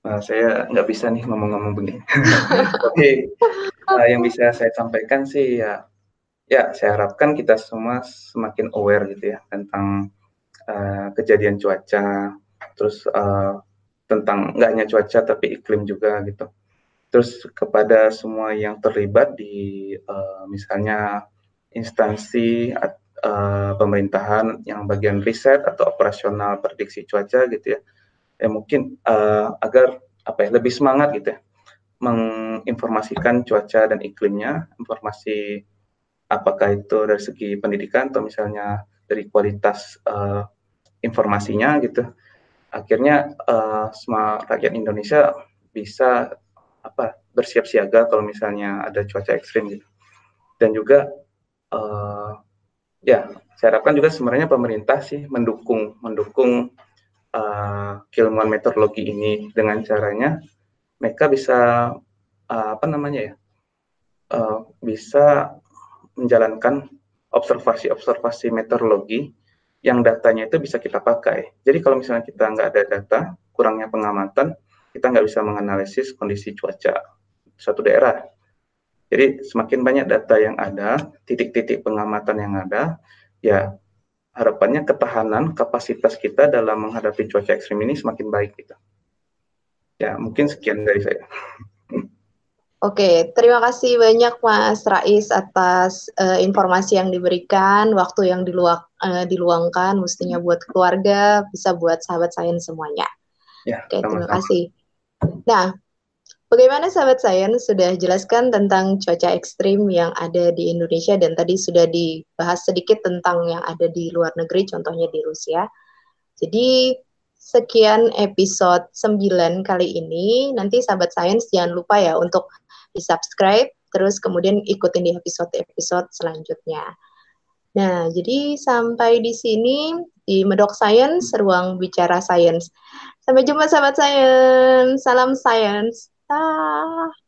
Nah, saya nggak bisa nih ngomong-ngomong begini. Tapi uh, yang bisa saya sampaikan sih ya ya saya harapkan kita semua semakin aware gitu ya tentang uh, kejadian cuaca terus uh, tentang nggak hanya cuaca tapi iklim juga gitu terus kepada semua yang terlibat di uh, misalnya instansi uh, pemerintahan yang bagian riset atau operasional prediksi cuaca gitu ya ya mungkin uh, agar apa ya lebih semangat gitu ya menginformasikan cuaca dan iklimnya informasi apakah itu dari segi pendidikan atau misalnya dari kualitas uh, informasinya gitu. Akhirnya uh, semua rakyat Indonesia bisa apa bersiap siaga kalau misalnya ada cuaca ekstrim gitu. Dan juga uh, ya saya harapkan juga sebenarnya pemerintah sih mendukung mendukung uh, keilmuan meteorologi ini dengan caranya mereka bisa uh, apa namanya ya uh, bisa menjalankan observasi-observasi meteorologi yang datanya itu bisa kita pakai. Jadi kalau misalnya kita nggak ada data, kurangnya pengamatan, kita nggak bisa menganalisis kondisi cuaca suatu daerah. Jadi semakin banyak data yang ada, titik-titik pengamatan yang ada, ya harapannya ketahanan kapasitas kita dalam menghadapi cuaca ekstrim ini semakin baik gitu. Ya mungkin sekian dari saya. Oke, terima kasih banyak Mas Rais atas uh, informasi yang diberikan, waktu yang diluang, uh, diluangkan, mestinya buat keluarga, bisa buat sahabat sains semuanya. Ya, Oke, terima kasih. Nah, bagaimana sahabat sains sudah jelaskan tentang cuaca ekstrim yang ada di Indonesia dan tadi sudah dibahas sedikit tentang yang ada di luar negeri, contohnya di Rusia. Jadi sekian episode 9 kali ini. Nanti sahabat sains jangan lupa ya untuk di subscribe, terus kemudian ikutin di episode-episode selanjutnya. Nah, jadi sampai di sini di Medok Science, ruang bicara science. Sampai jumpa sahabat science. Salam science. ta